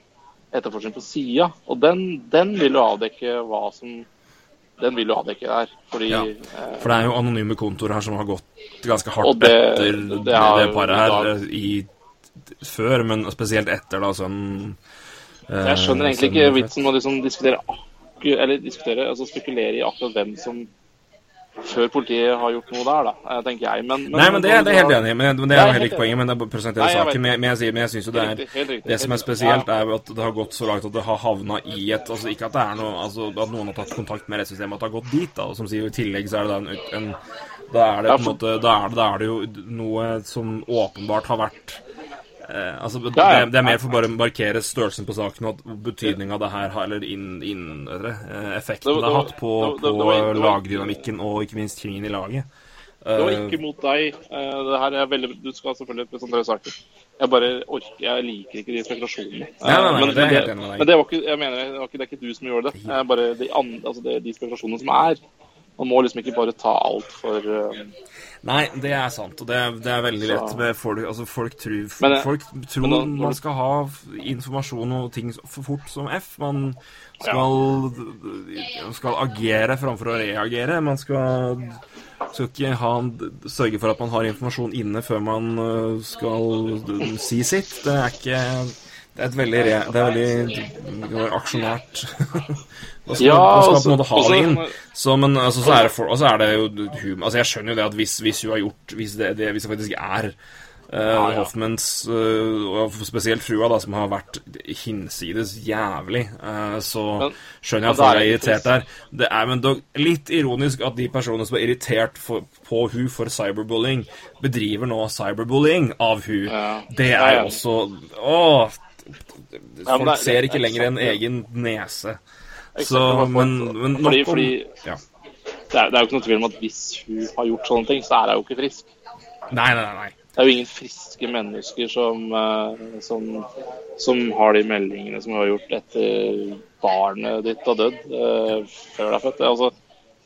etterforskning på sida, og den, den vil jo avdekke hva som Den vil jo dekket der. Fordi Ja. eh, For det er jo anonyme kontoer her som har gått ganske hardt det- etter det det, det paret her da- eh, i, før, men spesielt etter da sånn Jeg skjønner egentlig ikke vitsen med å liksom diskutere eller diskutere, altså spekulere i akkurat hvem som før politiet har gjort noe der, da, eh, tenker jeg. Men, men, Nei, men det, det er helt enig. Men, men det er jo er heller ikke poenget. Men det er presentere saken. Men, men jeg, jeg syns jo det er riktig, helt riktig, Det som er spesielt, er at det har gått så langt at det har havna i et Altså ikke at det er noe Altså at noen har tatt kontakt med rettssystemet, at det har gått dit, da. Og som sier, i tillegg så er det en, en Da er det på en måte Da er det, da er det jo noe som åpenbart har vært Eh, altså, det, det er mer for bare å markere størrelsen på saken og betydninga det her har, eller inn, inn, eh, effekten Det det, det, har hatt på, det det på det lagdynamikken og ikke minst kringen i laget. Det var Eh, ikke mot deg. Eh, Det her er veldig, du skal selvfølgelig presentere saken. Jeg bare orker Jeg liker ikke de spekulasjonene. Nei, nei, nei, Eh, det er med deg. men det var ikke Jeg mener, det, var ikke, det er ikke du som gjorde det. Bare de, andre, altså de, de spekulasjonene som er. Man må liksom ikke bare ta alt for eh, Nei, det er sant, og det er, det er veldig lett med folk Altså, folk tror, Men det- folk tror men da- man skal ha informasjon og ting for fort som F. Man skal, skal agere framfor å reagere. Man skal, skal ikke ha, sørge for at man har informasjon inne før man øh, skal si sitt. Det er ikke det er et veldig, re, det er veldig aksjonært Skal, Ja, man skal på altså- en måte ha det inn. Så, men altså, så er det, for, er jo humor Altså, jeg skjønner jo det at hvis, hvis hun har gjort Hvis det, det, hvis det faktisk er uh, Hoffmans uh, Og spesielt frua, da, som har vært hinsides jævlig, uh, så Men- skjønner jeg at hun folk er er irritert der. Det er men dog litt ironisk at de personene som er irritert for, på hun for cyberbullying, bedriver nå cyberbullying av hun. Ja. Det er jo også! Ja, Folk ser ikke er lenger en egen nese. Så, men, men nok fordi, om fordi ja. det, er, det er jo ikke noe tvil om at hvis hun har gjort sånne ting, så er hun ikke frisk. Nei, nei, nei. Det er jo ingen friske mennesker som, eh, som, som har de meldingene som hun har gjort etter barnet ditt har dødd eh, før det er født. Altså,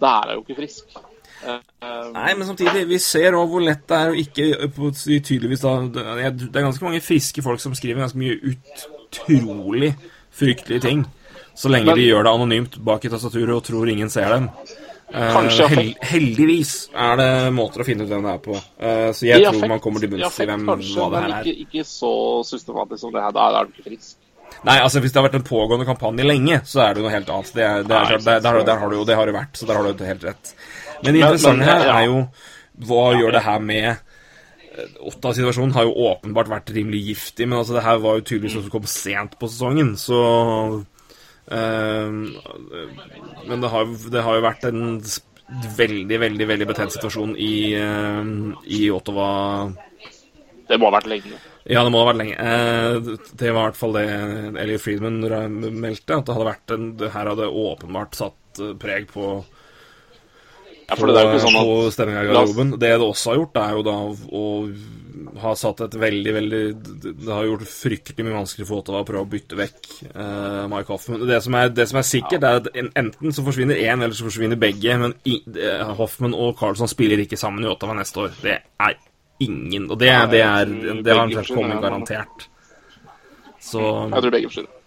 det er jo ikke frisk. Eh, Nei, men samtidig, vi ser òg hvor lett det er å ikke tydeligvis da, det det er ganske mange friske folk som skriver ganske mye utrolig fryktelige ting. Så lenge Men- de gjør det anonymt bak i tastaturet og tror ingen ser dem. Eh, Kanskje hel, heldigvis er det måter å finne ut hvem det er på. Uh, så jeg tror effekt, man kommer til bunns i hvem kanskje, hva det her er. ikke, ikke så systematisk som det her. Da er du ikke frisk. Nei, altså hvis det har vært en pågående kampanje lenge, så er det noe helt annet. Det, det, er, Nei, der, der, har du jo det har det vært, så der har du helt rett. Men det interessante her er jo hva gjør det her med Otta-situasjonen har jo åpenbart vært rimelig giftig, men altså det her var jo tydeligvis noe som kom sent på sesongen, så Men det har, det har jo vært en veldig, veldig veldig betent situasjon i, ehm, i Ottawa Det må ha vært lenge. ja, det må ha vært lenge. Eh, Det var i hvert fall det Elliot Friedman meldte. At det hadde vært en, det her hadde åpenbart satt eh, preg på, Ja, for det er jo ikke sånn at stemninga i garderoben. Det det også har gjort, er jo da å ha satt et veldig, veldig Det har gjort fryktelig mye vanskelig for Ottawa å prøve å bytte vekk uh, Mike Hoffman. Det som er, det som er sikkert, er at enten så forsvinner én, eller så forsvinner begge. Men i, uh, Hoffman og Carlson spiller ikke sammen i Ottawa neste år. Det er ingen Og det, det, er, det har Begge kommet garantert. Så Jeg tror begge forsvinner.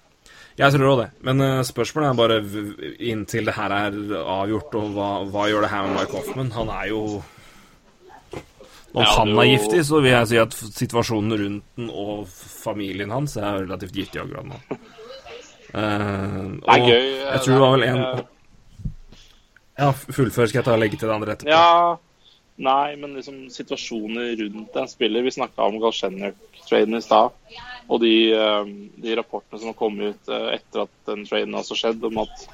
jeg tror òg det. Men eh, spørsmålet er bare inntil det her er avgjort, og hva, hva gjør det her med Mike Hoffman? Han er jo Om Ja, han er giftig, så vil jeg si at situasjonen rundt den og familien hans er relativt giftig akkurat nå. Uh, Det er gøy. Jeg tror det var vel en eh, Ja, fullfør skal jeg ta og legge til det andre etterpå. Ja, nei, men liksom situasjoner rundt en spiller. Vi snakka om Galsjenjuk-traden i stad. Og de, eh, de rapportene som har kommet ut etter at den traden har skjedd, om at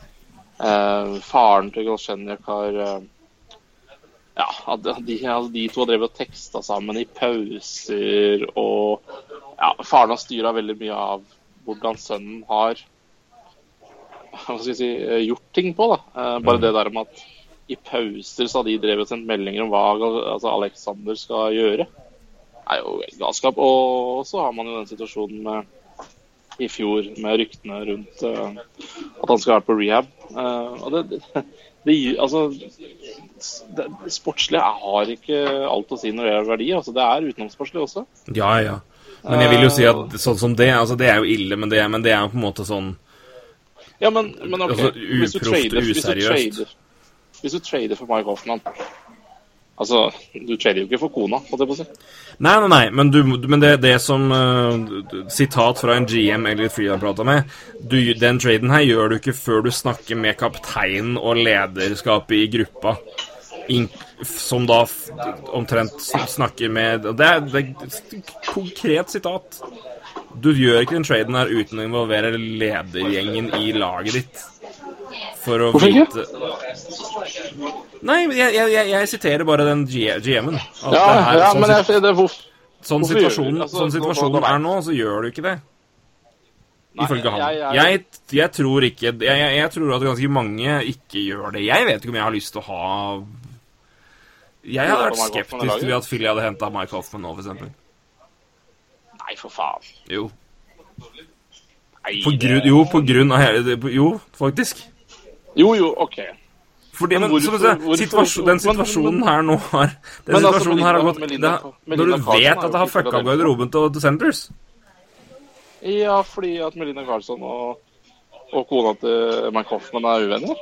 uh, faren til Galsjenjuk har eh, Ja, de, de to har drevet og teksta sammen i pauser, og ja, faren har styra veldig mye av hvordan sønnen har hva skal jeg si, eh, gjort ting på. da. Eh, Bare det der med at i pauser så har de drevet og sendt meldinger om hva altså Alexander skal gjøre. Det er jo galskap. Og så har man jo den situasjonen med i fjor med ryktene rundt uh, at han skal være på rehab. Uh, og det, det, det gir Altså det, Sportslig har ikke alt å si når det gjelder verdi. Altså, det er utenomsportslig også. Ja, ja. Men jeg vil jo si at sånn som det Altså, det er jo ille, men det, er- men det er jo på en måte sånn Ja, men, men okay. Altså, uproft, useriøst. hvis, du trader, hvis du trader for Mike Hoffman Altså, du trader jo ikke for kona, holdt jeg på å si. Nei, nei, nei, men, du, men det, det som uh, Sitat fra en GM Elliot Fried har prata med du, Den traden her gjør du ikke før du snakker med kapteinen og lederskapet i gruppa. In, som da omtrent snakker med Det er, det er et konkret sitat. Du gjør ikke den traden her uten å involvere ledergjengen i laget ditt. For å Hvorfor ikke? Nei, jeg, jeg, jeg, siterer bare den GM-en. Ja, ja sånn men jeg det, hvorfor, sånn situasjonen, altså, sånn situasjonen er nå, så gjør du ikke det. Ifølge han. jeg- jeg- tror ikke jeg, tror at ganske mange ikke gjør det. Jeg vet ikke om jeg har lyst til å ha Jeg hadde vært skeptisk til at Philly hadde henta Mike Hoffman nå, eksempel. Nei, for faen. Jo. Nei, På grunn, jo, på grunn av hele Jo, faktisk. Jo, jo, OK. Fordi, men, Men hvorfor- hvorfor- situasjon, den situasjonen her nå har Den Men altså, situasjonen her har gått Melinda- det, Når du Carlson vet at det har fucka garderoben til, The Sanders Ja, fordi at Melina Carlsson og, og kona til Mike Hoffman er uvenner?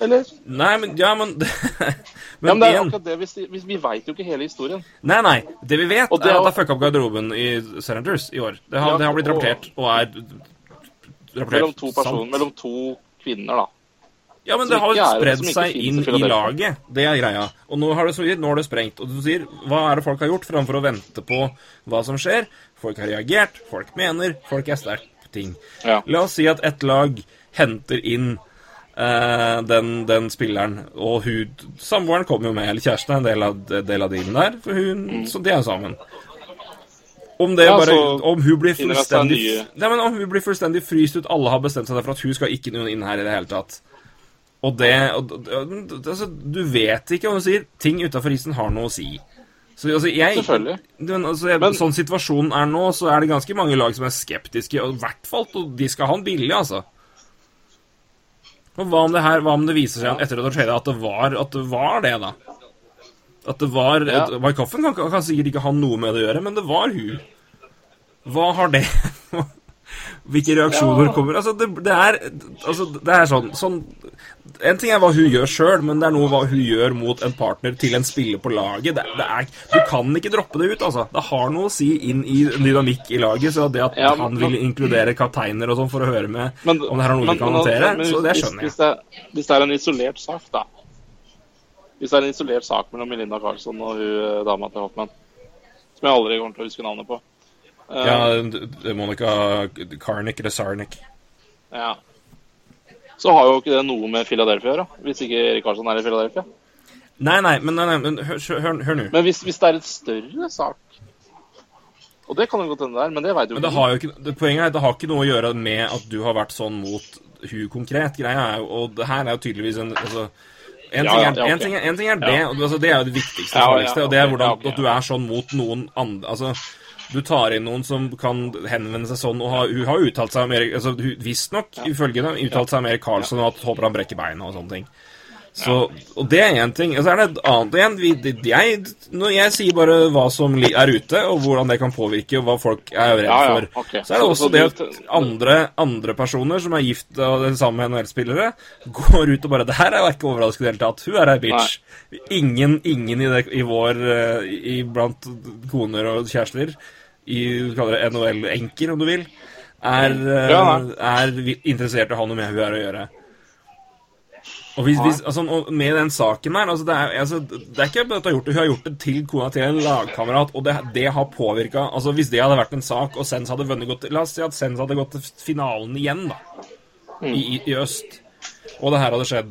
Eller? Nei, men Ja, men ja, Men men det er akkurat det. Vi, vi, vi veit jo ikke hele historien. Nei, nei. Det vi vet, Og det er at det har fucka opp garderoben i Senators i år. Det har, Ja, det har blitt rapportert, og er rapportert Mellom to personer, sant. mellom to kvinner, da. Ja, men det har jo spredd seg inn i laget. Det er greia. Og nå har det, så nå har det sprengt. Og du sier hva er det folk har gjort, framfor å vente på hva som skjer? Folk har reagert, folk mener, folk er sterkt på ting. Ja. La oss si at et lag henter inn eh, den, den spilleren, og hun Samboeren kommer jo med, eller kjæresten er en del av, del av dealen der, for hun, så de er sammen. Om det Mm. Ja, bare Om hun blir fullstendig Nei, men om hun blir fullstendig fryst ut, alle har bestemt seg for at hun skal ikke inn her i det hele tatt. Og det og, altså, Du vet ikke, om du sier ting utafor isen har noe å si. Så altså, jeg Selvfølgelig. men, altså, jeg, Men- sånn situasjonen er nå, så er det ganske mange lag som er skeptiske, og i hvert fall de skal ha den billig, altså. Og hva om det her, hva om det viser seg etter at det at det var at det var det, da? At det var Ja. Mike kan, kan sikkert ikke ha noe med det å gjøre, men det var hun. Hva har det Hvilke reaksjoner kommer Altså, det, det er Altså, det er sånn, sånn En ting er hva hun gjør sjøl, men det er noe hva hun gjør mot en partner til en spiller på laget. Det, det er, du kan ikke droppe det ut, altså. Det har noe å si inn i dynamikk i laget. Så det at Ja, han men- vil inkludere kapteiner og sånn for å høre med Men- om det her er noe men- vi kan håndtere, så det skjønner jeg. Hvis det, hvis det er en isolert sak, da. Hvis det er en isolert sak mellom Melinda Carlsson og hun eh, dama til Hoffmann, som jeg aldri kommer til å huske navnet på Eh, Ja, det- Monica Karnik eller Sarnick. ja. Så har jo ikke det noe med Philadelphia å gjøre, hvis ikke Erik Karlsson er i Philadelphia. Nei, nei, men, nei, nei, men hør, hør, hør nå. Men hvis, hvis det er et større sak Og det kan jo godt hende det er, men det veit jo Men det har jo ikke, det, poenget er at det har ikke noe å gjøre med at du har vært sånn mot hun konkret. Greia er jo, og det her er jo tydeligvis en altså, en, Ja, ting er, ja, okay. en, ting er, en ting er det, og altså, det er jo det viktigste Ja, ja, farligste, og det er hvordan ja, ok, at du er sånn mot noen andre Altså, du tar inn noen som kan henvende seg sånn, og har, hun har uttalt seg om Erik altså, Visstnok, ja. ifølge dem, uttalt seg om Erik Karlsson og at håper han brekker beina og sånne ting. Så, og det er én ting. Og så er det et annet igjen. Jeg, når jeg sier bare hva som er ute, og hvordan det kan påvirke, og hva folk er redd Ja, ja, for, ok. så er det også det at andre, andre personer som er gift og den samme med NHL-spillere, går ut og bare Det her er jo ikke overraskende i det hele tatt. Hun er ei bitch. Ingen, ingen i, det, i vår eh, i, Blant koner og kjærester, i NHL-enker, om du vil, er, eh, Ja, er interessert i å ha noe med hun her å gjøre. Og, hvis, hvis, altså, med den saken her altså, det, er, altså, det er ikke at hun har gjort det, hun har gjort det til kona til en lagkamerat, og det, det har påvirka altså, Hvis det hadde vært en sak, og Sens hadde vunnet godt La oss si at Sens hadde gått til finalen igjen, da, i, i, i øst, og det her hadde skjedd,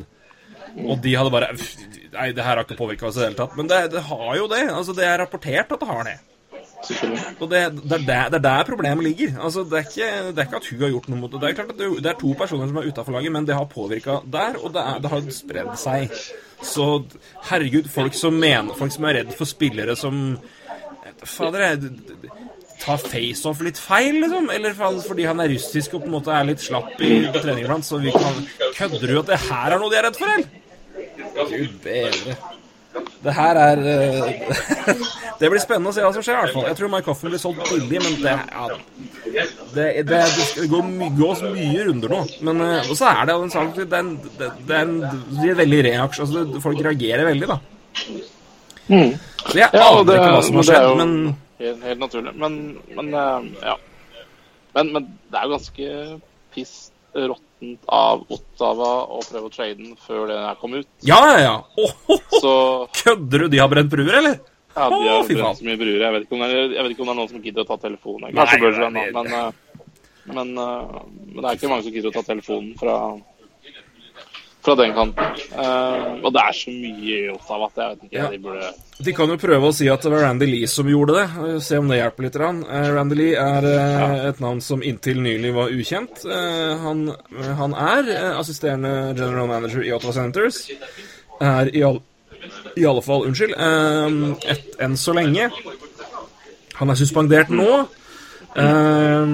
og de hadde bare Nei, det her har ikke påvirka oss i det hele tatt. Men det, det har jo det. altså Det er rapportert at det har det. Og det, det, er der, det er der problemet ligger. Altså, det, er ikke, det er ikke at hun har gjort noe mot det. Det er klart at det, er to personer som er utafor laget, men det har påvirka der, og det, er, har spredd seg. Så herregud, folk som mener Folk som er redd for spillere som Fader, jeg tar faceoff litt feil, liksom? Eller fordi han er russisk og på en måte er litt slapp i, på trening iblant, så vi kan Kødder du at det her er noe de er redd for, eller? Gud bedre. Det her er eh, Det blir spennende å se hva som skjer, i hvert fall. Jeg tror Mike Hoffen blir solgt billig, men det ja, det, det, det skal gå my, gås mye runder nå. Men eh, så er det en sak Det er en, veldig reaksjon altså, Folk reagerer veldig, da. Så jeg Ja, aner det, ikke hva som har skjedd, men helt, helt naturlig. Men, men eh, ja. Men, men det er jo ganske piss råttent av Ottawa å prøve å trade den før den her kom ut. Ja, ja, ja. Så Kødder du? De har brent bruer, eller? ja, de har brent så mye bruer. Jeg vet, er, jeg vet ikke om det er noen som gidder å ta telefonen. Kanskje Bergeron, men, eh, men, eh, men det er ikke mange som gidder å ta telefonen fra fra den kanten. Uh, og det er så mye i Ottawa at jeg vet ikke Ja. de burde De kan jo prøve å si at det var Randy Lee som gjorde det. eh, Se om det hjelper litt. Eh, Randy Lee er ja. et navn som inntil nylig var ukjent. Han, han er assisterende general manager i Ottawa Senators. Er i, all, i alle fall Unnskyld. Et, enn så lenge. Han er suspendert nå. Uh,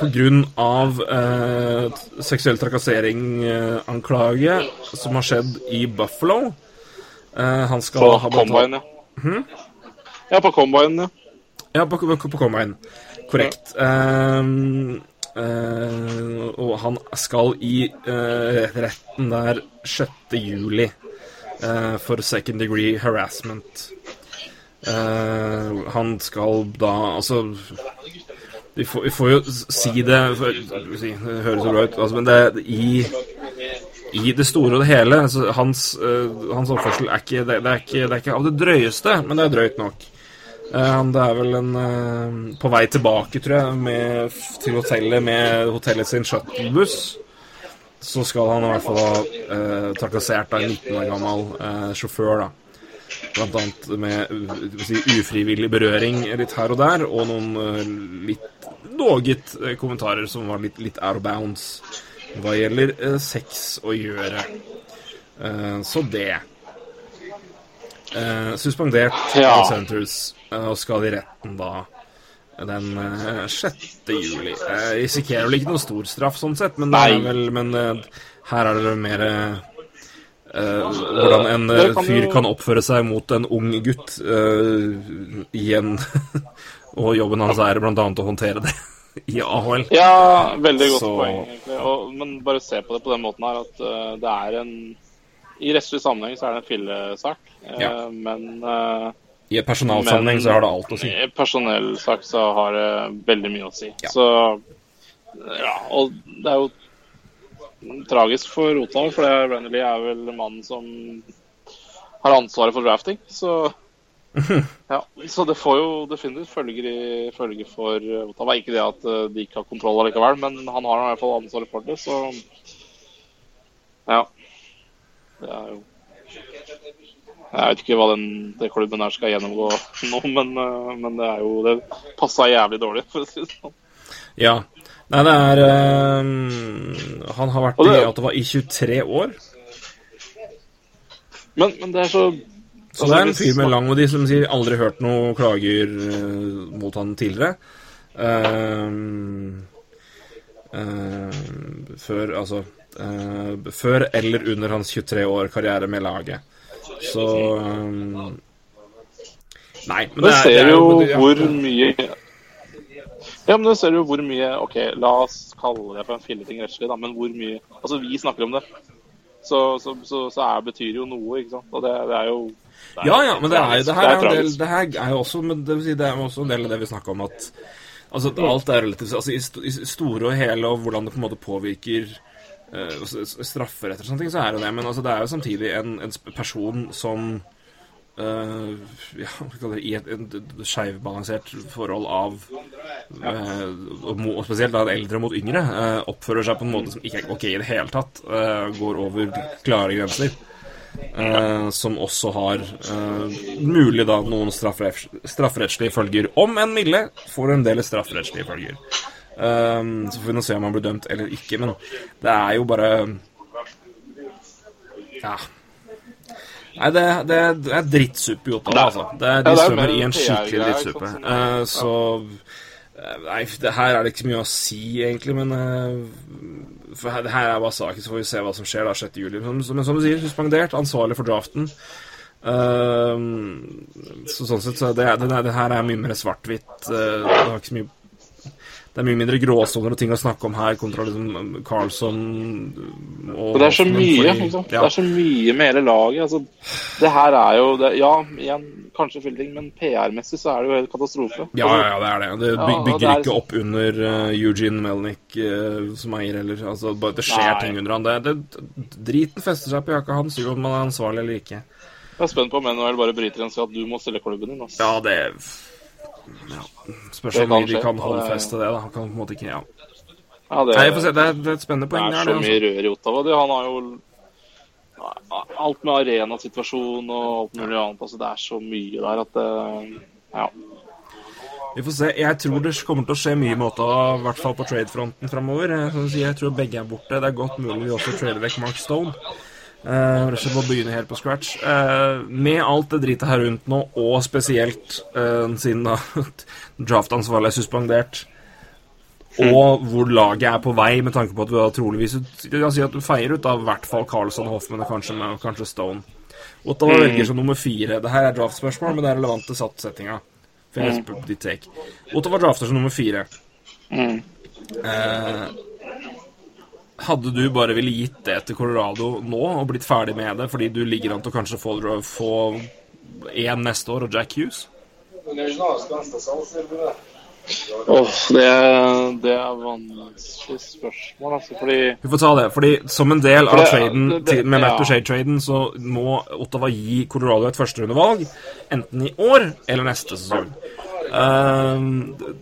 på grunn av eh, seksuell trakassering-anklage som har skjedd i Buffalo. Eh, han skal På ha betalt combine, ja. Ja, på combine, ja. Ja, på, på, på Combine. Korrekt. Ehm, Uh, og han skal i uh, retten der 6. juli uh, for second degree harassment. Eh, han skal da Altså vi får, vi får jo si det for, si, Det høres så bra ut, altså, men det i i det store og det hele altså, hans, uh, hans oppførsel er ikke det, er ikke er ikke av det drøyeste, men det er drøyt nok. Uh, det er vel en uh, På vei tilbake, tror jeg, med, til hotellet med hotellet sin shuttlebuss. Så skal han i hvert fall ha trakassert en 19 år gammel sjåfør, da. Blant annet med uh, si, ufrivillig berøring litt her og der, og noen eh, litt noget eh, kommentarer som var litt, litt out of bounds hva gjelder eh, sex å gjøre. Eh, så det. Eh, suspendert Ja. av Centres eh, og skal i retten da den eh, 6. juli. Eh, risikerer vel ikke noen stor straff sånn sett, men, vel, men eh, her er det mer eh, eh, hvordan en eh, kan fyr kan oppføre seg mot en ung gutt eh, i en Og jobben hans er annet å håndtere det i AHL. Ja, veldig godt Så- poeng, egentlig. Og, men bare se på det på den måten her at eh, det er en I rettslig sammenheng så er det en fillesak, eh, Ja. men eh, I personalsammenheng så har det alt å si. i personellsak så har det veldig mye å si. Ja. Så Ja, og det er jo tragisk for Ottawa, for det- er vel mannen som har ansvaret for drafting. Så ja, så det får jo definitivt følger, i, følger for Ottawa. Ikke det at eh, de ikke har kontroll allikevel, men han har i hvert fall ansvaret for det, så ja. Det er jo Jeg vet ikke hva den, den klubben her skal gjennomgå nå, men, eh, men det er jo Det passa jævlig dårlig, for å si det sånn. Ja. Nei, det er eh, Han har vært det- i Ottawa i 23 år. Men, men det er så Så det er en fyr med lang og de som sier aldri hørt noe klager eh, mot han tidligere. Ehm, uh, før altså uh, Før eller under hans 23 år karriere med laget. Så um, Nei, men Men det er, ser det er jo hvor mye Ja, men det ser du hvor mye OK, la oss kalle det for en filleting rettslig, da, men hvor mye Altså, vi snakker om det. Så, så, så, så er, betyr jo noe, ikke sant. Og det, det er jo det er Ja, ja, men det, er, jo- det her er jo en del. Det her er jo også, men det, vil si, det er jo også en del av det vi snakka om at Altså, alt er relativt altså, i, store og hele, og hvordan det på en måte påvirker uh, s- s- strafferett og sånne ting, så er det det. Men altså, det er jo samtidig en, en person som eh, ja, I et, et skeivbalansert forhold av uh, og Spesielt da eldre mot yngre. uh, oppfører seg på en måte som ikke er ok i det hele tatt. går over klare grenser. Som også har mulig da noen strafferetts- strafferettslige følger. Om en milde får en del strafferettslige følger. Så får vi nå se om han blir dømt eller ikke, men det er jo bare Ja. Nei, det, det, det er drittsuppe i Ottawa, altså. Det er, de Ja, er svømmer i en skikkelig drittsuppe. Eh, så eh, Nei, det her er det ikke så mye å si, egentlig, men eh, for her, det her er bare saken, så får vi se hva som skjer da 6. juli. Men, som- men som du sier, suspendert, ansvarlig for draften. Uh, så sånn sett så det, det, det her er mye mer svart-hvitt. Uh, det har ikke så mye det er mye mindre gråsoner og ting å snakke om her kontra liksom Carlson og Og det er så mye, fordi- Ja. Det er så mye med hele laget. Altså, det her er jo det, Ja, igjen, kanskje filleting, men PR-messig så er det jo helt katastrofe. Ja, ja, det er det. Det bygger, Ja, det er ikke opp under uh, Eugene Melnick uh, som eier heller. Altså, bare, det skjer Nei. ting under han. Det, det, driten fester seg på jakka hans, om man er ansvarlig eller ikke. Jeg er spent på om NHL bare bryter en sier at du må stille klubben din. Altså. Ja, det ja. Spørs om hvor mye de kan håndfeste det. da Han kan på en måte ikke Ja. Ja, det, Nei, jeg får se, det er, det er et spennende poeng. Det er så det, mye altså. rør i Ottawa. Det, han har jo alt med arenasituasjon og alt mulig annet. Altså, det er så mye der at det Ja. Vi får se. Jeg tror det kommer til å skje mye Måter, i hvert fall på trade-fronten framover. Eh, du jeg tror begge er borte. Det er godt mulig vi også trader vekk Mark Stone. Uh, rett og slett må begynne helt på scratch. Uh, med alt det dritet her rundt nå, og spesielt uh, siden da draftansvarlig er suspendert, og hvor laget er på vei, med tanke på at du da troligvis Du kan si at du feier ut av i hvert fall Carlson, Hoffman og kanskje, kanskje Stone. Ottawa velger som nummer fire. Det her er draftspørsmål, men det er relevant til satt-settinga. Take. Ottawa drafter som nummer fire. Eh, hadde du bare ville gitt det til Colorado nå og blitt ferdig med det fordi du ligger an til å kanskje få, få neste år og Jack Hughes? Åh, det, det er vanskelig spørsmål, altså, fordi Vi får ta det, fordi som en del av det- traden det- det- med Matt ja. Duchene-traden, så må Ottawa gi Colorado et førsterundevalg, enten i år eller neste sesong. Ehm,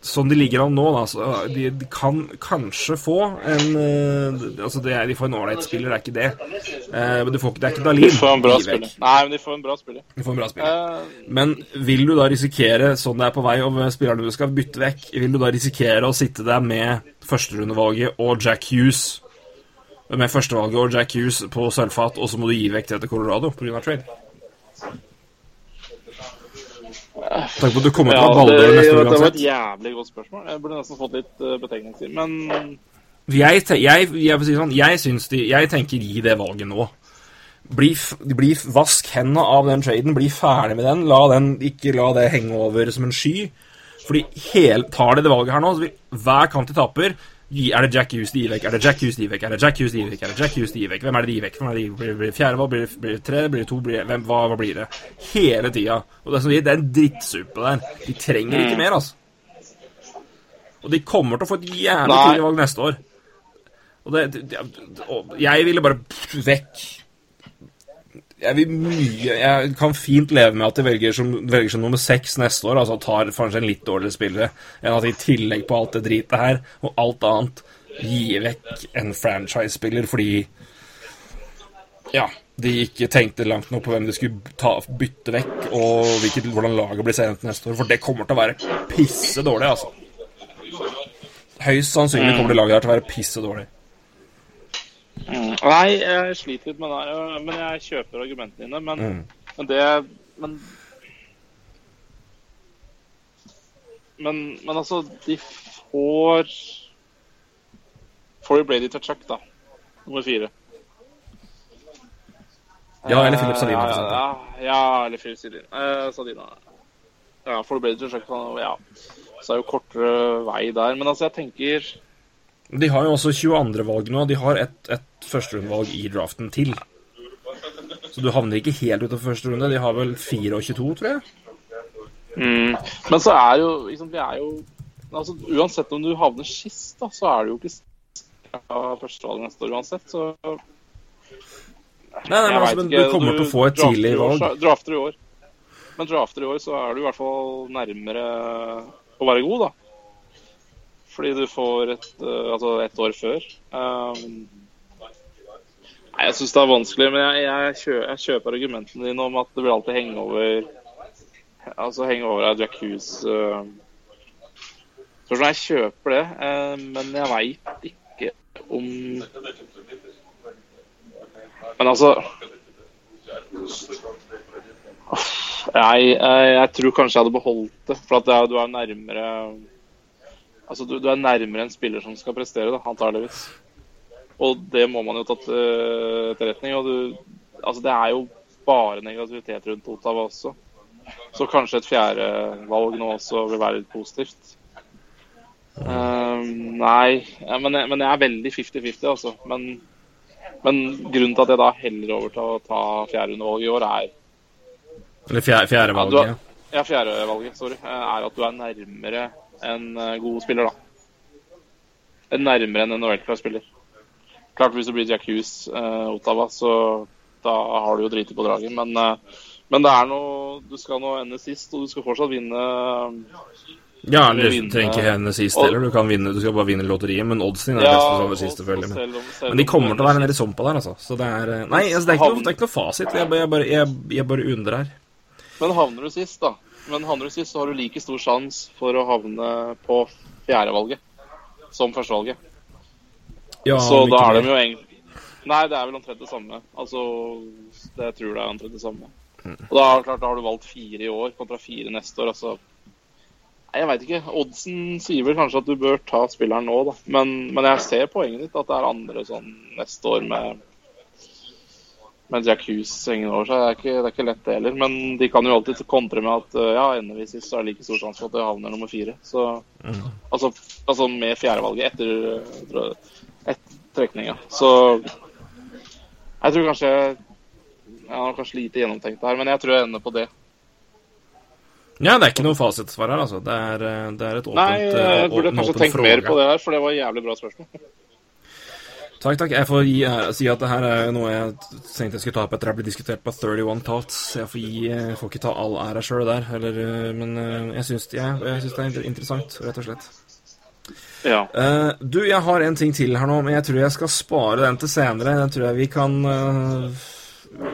sånn de ligger an nå, da, så de, de kan kanskje få en uh, Altså, det er, de får en ålreit spiller, det er ikke det. Uh, men du får ikke, det er ikke Dalin. de får en bra spiller. Nei, men de får en bra spiller. De får en bra spiller. Eh, Men vil du da risikere, sånn det er på vei, om spillerne du skal bytte vekk, vil du da risikere å sitte der med førsterundevalget og Jack Hughes Med førstevalget og Jack Hughes på sølvfat, og så må du gi vekk det til Colorado pga. trade? Takk for at du kom ja, baller det, neste det var et jævlig godt spørsmål. Jeg burde nesten fått litt uh, betegnelser. Men Jeg, jeg, jeg, sånn, jeg, syns de, jeg tenker gi det valget nå. Bli, bli, vask hendene av den traden, bli ferdig med den. La den, ikke la det henge over som en sky. Fordi hel, tar de det valget her nå, så vil hver kamp de taper Er det Jack Hughes de gir vekk? Er det Jack Hughes de gir vekk? Er det Jack Hughes de gir vekk? Er det Jack Hughes de gir vekk? Hvem er det de gir vekk? Hvem er det de gir? Blir det fjerde valg? Blir det, blir det tre? Blir det to? Blir det, hvem, hva, hva blir det? Hele tida. Og det er, sånn, det er en drittsuppe der. De trenger ikke mer, altså. Og de kommer til å få et jævlig tidlig valg neste år. Og det, det, og Jeg ville bare vekk. Jeg vil mye Jeg kan fint leve med at de velger som, velger som nummer seks neste år, altså tar kanskje en litt dårligere spillere, enn at de i tillegg på alt det dritet her, og alt annet, gir vekk en franchise-spiller fordi Ja, de ikke tenkte langt nok på hvem de skulle ta, bytte vekk, og hvilket, hvordan laget blir sendt neste år, for det kommer til å være pisse dårlig, altså. Høyst sannsynlig kommer det laget her til å være pisse dårlig. Mm, Nei, jeg sliter litt med det. her, Men jeg kjøper argumentene dine. Men, Mm. men det Men men, men altså, de får Får Brady til Chuck, da. Nummer fire. Ja, eller Philip Sadina, Ja, ja, ja, eller Philip Sadina. Eh, Sadina. Ja, får Brady til Chuck, ja. Så er det jo kortere vei der. Men altså, jeg tenker De har jo også 22. valg nå. De har et, et førsterundevalg i draften til. Så du havner ikke helt ute av første runde. De har vel 4 og 22, tror jeg. Mm. Men så er jo liksom, vi er jo altså, Uansett om du havner sist, da, så er det jo ikke ja, førstevalg neste år uansett. Så Nei, nei, men, altså, men du kommer til å få et tidlig år, valg. så- Drafter i år. Men drafter i år, så er du i hvert fall nærmere å være god, da. Fordi du får et, eh, altså et år før. Um, nei, jeg syns det er vanskelig, men jeg, jeg, kjøper, jeg kjøper argumentene dine om at det vil alltid henge over Altså henge over av Jack Hughes. Uh, jeg kjøper det, eh, men jeg veit ikke om Men altså jeg, jeg, jeg tror kanskje jeg hadde beholdt det, for at det du er nærmere Altså, du, du er nærmere en spiller som skal prestere, da, antageligvis. Og det må man jo ta til etterretning. Og du Altså, det er jo bare negativitet rundt Ottawa også. Så kanskje et fjerdevalg nå også vil være litt positivt. Um, nei, ja, men, jeg, men jeg er veldig 50-50, altså. Men, men grunnen til at jeg da heller over til å ta fjerderundevalget i år, er Eller fjerde, fjerde Ja, Ja, fjerdevalget, sorry. eh, Er at du er nærmere en eh, god spiller, da. En Nærmere enn en OL-spiller. Klart hvis det blir Jack Hughes, eh, Ottawa, så da har du jo driti på draget. Men, eh, Men det er noe Du skal nå ende sist, og du skal fortsatt vinne Ja, eller du trenger ikke hende sist heller. Du kan vinne, du skal bare vinne lotteriet, men oddsen er Ja, best over sist, selvfølgelig. Men, men de kommer til å være nede i sumpa der, altså. Så det er eh, Nei, altså, det, er noe, det er ikke noe fasit. Jeg, bare- jeg, bare, jeg, jeg bare undrer. Men havner du sist, da Men handler du sist, så har du like stor sjanse for å havne på fjerdevalget som førstevalget. Ja, så da er de jo egentlig Nei, det er vel omtrent det samme. Altså, det jeg tror det er omtrent det samme. Mm. Og da, klart, da har du valgt fire i år kontra fire neste år. Altså Nei, jeg veit ikke. Oddsen sier vel kanskje at du bør ta spilleren nå, da. Men, men jeg ser poenget ditt, at det er andre sånn neste år med med Jack Hughes hengende over seg. Det er, ikke, det er ikke lett, det heller. Men de kan jo alltid kontre med at uh, ja, ender vi sist, så er det like stor sjanse for at det havner nummer fire. Så altså, altså med fjerdevalget etter, etter, etter trekninga. Så jeg tror kanskje Jeg har kanskje lite gjennomtenkt det her, men jeg tror jeg ender på det. Ja, det er ikke noe fasitsvar her, altså. Det er, eh, det er et åpent Nei, jeg eh, burde kanskje tenkt mer på det her, for det var et jævlig bra spørsmål. Takk, takk. Jeg får gi, eh, si at det her er noe jeg tenkte jeg skulle ta opp etter jeg ble diskutert på 31 Thoughts. Jeg får, gi, jeg får ikke ta all æra sjøl der, eller, eh, men eh, jeg syns ja, jeg syns det er interessant, rett og slett. Ja. Uh, du, jeg har en ting til her nå, men jeg tror jeg skal spare den til senere. Den tror jeg vi kan uh,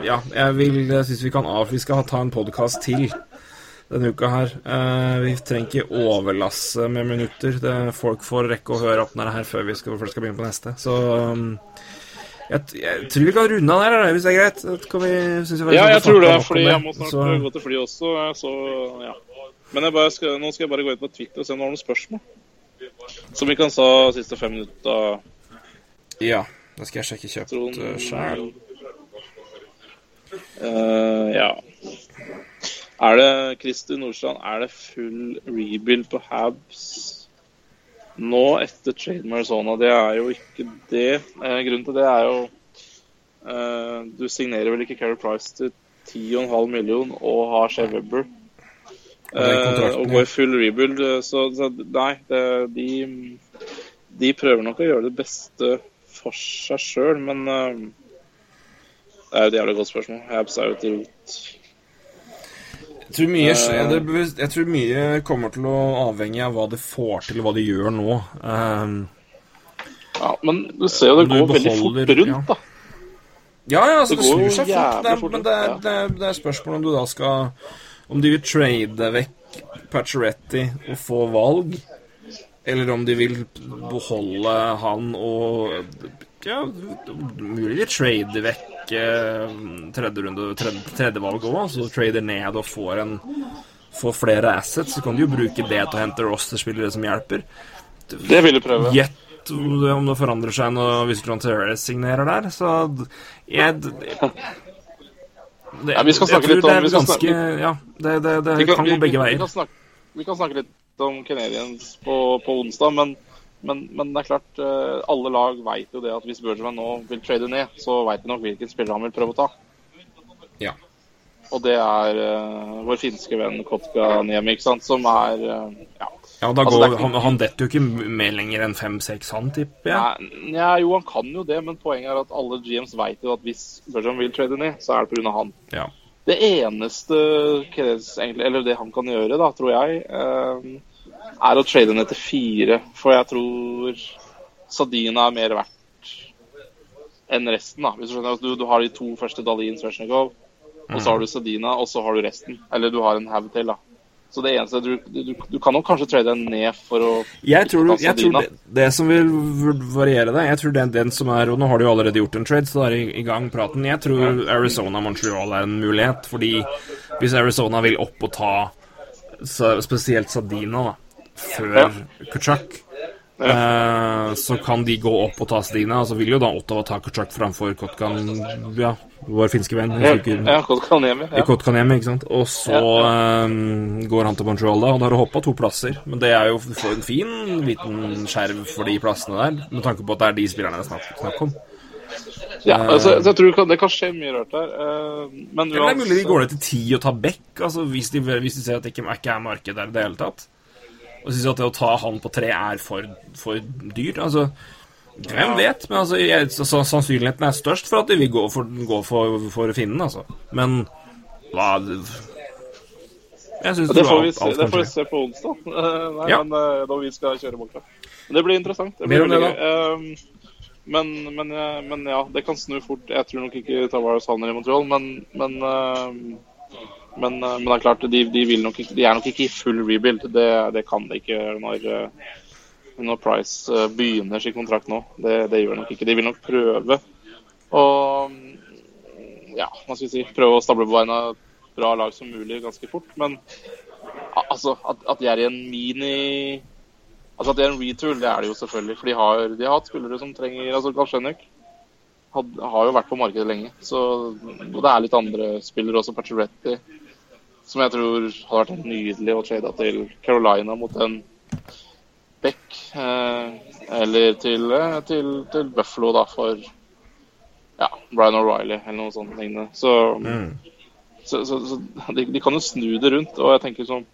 Ja, jeg vil Jeg syns vi kan av... Vi skal ta en podkast til denne uka her. Eh, vi trenger ikke overlasse med minutter. Det, folk får rekke å høre opp denne her før vi skal, før skal begynne på neste. Så um, jeg, jeg tror vi kan runde av der, hvis det er greit. Kan vi, synes jeg Ja, jeg tror det, fordi jeg må snart Så- gå til fly også. Så ja. Men skal, nå skal jeg bare gå inn på Twitter og se om det er noen spørsmål. Som vi kan sa siste fem minutter. Ja, da skal jeg sjekke kjøpt sjæl. uh. Eh, ja. Er det Christer Nordstrand, er det full rebuild på Habs nå etter trade med Arizona? Det er jo ikke det. Eh, grunnen til det er jo eh, Du signerer vel ikke Carey Price til 10,5 million og har Shea Webber. Og og går går full rebuild. eh, Så, så nei, det, de, de prøver nok å gjøre det beste for seg sjøl, men eh, det er jo et jævlig godt spørsmål. Habs er jo et idiot. Tror, mye, Eh. jeg tror mye kommer til å avhenge av hva de får til, hva de gjør nå. Um, Ja, men du ser jo det går veldig fort rundt, ja. da. ja, ja, altså, Det det, snur seg fort. Det er, men det er, det, er, det er spørsmål om du da skal Om de vil trade vekk Pacioretty og få valg, eller om de vil beholde han og Ja, mulig vi trader vekk eh, tredje runde, tredje, tredje valg òg, så trader ned og får en Får flere assets, så kan du jo bruke det til å hente rosterspillere som hjelper. Det vil du prøve. Gjett om det forandrer seg når hvis John Terrace signerer der, så jeg det, Ja, vi skal snakke tror om det er ganske Ja, det, det, det kan, kan gå begge vi- Vi veier. kan snakke, vi kan snakke litt om Canadiens på, på onsdag, men, men, men det er klart eh, alle lag vet jo det at hvis Bergerman nå vil trade ned, så vet de nok hvilken spiller han vil prøve å ta. Ja. Og det er uh, vår finske venn Kotka Niemi, ikke sant, som er uh, ja. Ja, da Altså, går, det er ikke- han, han detter jo ikke med lenger enn fem-seks, han, tipper jeg. Nei, ja, jo, han kan jo det, men poenget er at alle GMs vet jo at hvis Bergerman vil trade ned, så er det pga. han. Ja. Det eneste egentlig, eller det han kan gjøre, da, tror jeg, eh, er å trade ned til fire. For jeg tror Sadina er mer verdt enn resten. da, hvis Du skjønner. Du, du har de to første Dalin Svesjnikov, og så har du Sadina, og så har du resten. Eller du har en haug til. da. Så det eneste du, du, du kan nok kanskje trade den ned for å Jeg tror, jeg tror det, det som vil variere det Jeg tror den, den som er Og nå har du jo allerede gjort en trade, så da er det i, i gang praten. Jeg tror Arizona-Montreal er en mulighet, fordi hvis Arizona vil opp og ta spesielt Sadina da, før Ja. Kutchuk, eh, så kan de gå opp og ta Sadina. Så vil jo da Ottawa ta Kutchuk framfor Kotkan, ja, vår finske venn. Ja, ja, Kotkaniemi, ja. Kotkaniemi, ikke sant? Og så ehm, går han til Montreal, da, og da har du hoppa to plasser. Men det er jo For en fin liten skjerv for de plassene der, med tanke på at det er de spillerne det er snakk, snakk om. ja altså, så jeg tror det kan, det kan skje mye rart der. eh, Men uansett det er mulig de går ned til ti og tar back, altså hvis de, hvis de ser at det ikke er marked der i det hele tatt. Og syns at det å ta han på tre er for, for dyrt. Altså, hvem vet? Men altså, jeg, så, sannsynligheten er størst for at de vil gå for, gå for, for å finne den, altså. Men Hva Jeg syns Det får vi se, det får vi se på onsdag. Nei, Ja. men eh, når vi skal kjøre målkraft. Men det blir interessant. Det blir det, gøy. Um, Men, men, eh, men ja, det kan snu fort. Jeg tror nok ikke Tavares havner i Montreal, men men, eh, men, eh, men det er klart, de, de, nok de er nok ikke i full rebuild. Det, det kan de ikke når, eh, når Price eh, begynner sin kontrakt nå. Det, det gjør de nok ikke. De vil nok prøve å ja, hva skal vi si, prøve å stable på beina et bra lag som mulig ganske fort. Men altså, at, at de er i en mini Altså at de er en retool, det er det jo selvfølgelig. For de har, de har hatt spillere som trenger altså Galsjenik har jo vært på markedet lenge. Så det er litt andre spillere også, Pacioretty, som jeg tror hadde vært nydelig å trade til Carolina mot en Beck. Eh, eller til, eh, til, til Buffalo, da, for ja, Brian O'Reilly eller noe sånt lignende. Så, så, så, så de, de kan jo snu det rundt. Og jeg tenker sånn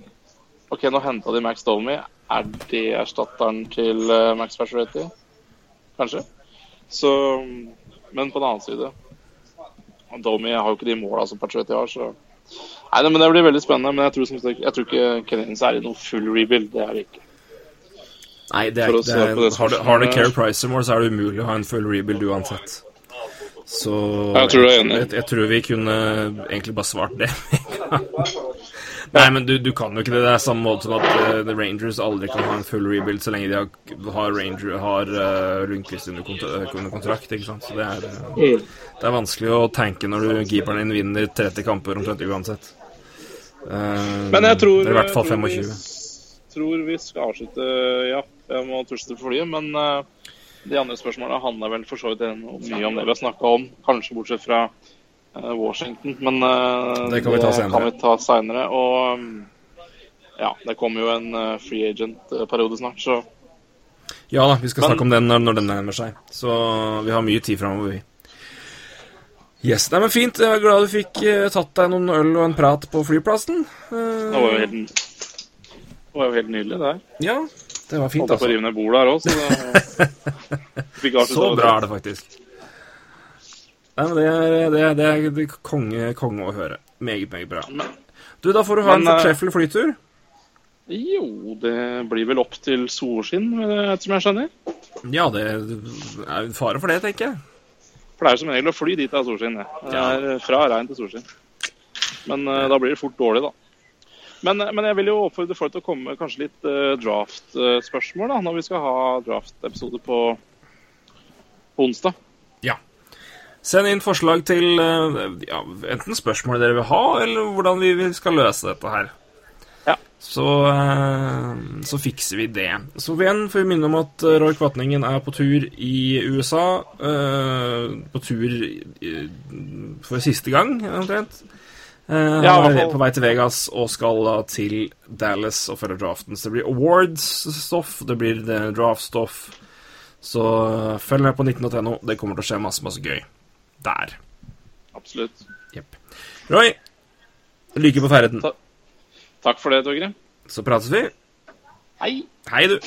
OK, nå henta de Max Domi. Er det erstatteren til eh, Max Pacioretty? Kanskje. Så Men på den annen side Domi har jo ikke de måla som Pacioretty har, så Nei, men Det blir veldig spennende. Men jeg tror, sagt, jeg tror ikke Canadiens er i noen full rebuild. Det er det ikke. Nei, det er, det er, det har, du, har du Care Price i så er det umulig å ha en full rebuild uansett. Så Jeg tror jeg. Jeg, jeg tror vi kunne egentlig bare svart det. Nei, men du, du kan jo ikke det. Det er samme måte som at uh, The Rangers aldri kan ha en full rebuild så lenge de har, har, Ranger, har uh, Lundqvist under, kont under kontrakt. ikke sant? Så det er, uh, det er vanskelig å tanke når du keeperen din vinner 30 kamper omtrent uansett. Eh, Men jeg tror, i hvert fall jeg tror 25. Vi, tror vi skal avslutte Ja, jeg må tusle for flyet, men eh, de andre spørsmålene handler vel for så vidt mye om det vi har snakka om. Kanskje bortsett fra eh, Washington, men eh, Det kan vi ta senere. kan vi ta senere. Og mm, ja, det kommer jo en eh, free agent-periode snart, så Ja da, vi skal Men- snakke om den når, når den nærmer seg. Så vi har mye tid framover, vi. Yes, nei, men Fint. Jeg er glad du fikk eh, tatt deg noen øl og en prat på flyplassen. Eh, det var helt, det var jo helt nydelig, det her. ja, det var fint, Holdt jeg på å altså. rive ned bordet her òg, så det Så bra er det faktisk. Nei, men det er, det er, det er, det er konge, konge å høre. Meget, meget bra. Du, da får du ha en Men, en fortreffelig flytur. Jo, det blir vel opp til solskinn, eh, som jeg skjønner. Ja, det er fare for det, tenker jeg. Er jo som regel å fly dit det er solskinn. Det Ja. fra regn til solskinn. Men uh, da blir det fort dårlig, da. Men, eh, men jeg vil jo oppfordre folk til å komme med kanskje litt uh, draft-spørsmål da, når vi skal ha draft-episode på, på onsdag. Send inn forslag til eh, ja, enten spørsmål dere vil ha, eller hvordan vi skal løse dette her. Ja. Så, eh, så fikser vi det. Så igjen får vi minne om at eh, Roy Kvatningen er på tur i USA. på tur for siste gang, omtrent. Han Ja, i er på vei til Vegas og skal da til Dallas og følge draften. Så det blir awards-stoff, det blir draft-stoff. Så følg med på 19.no. Det kommer til å skje masse, masse gøy der. Absolutt. Jepp. Roy, lykke på ferden. Ta- Takk for det, Torgrim. Så prates vi. Hei! Hei, du.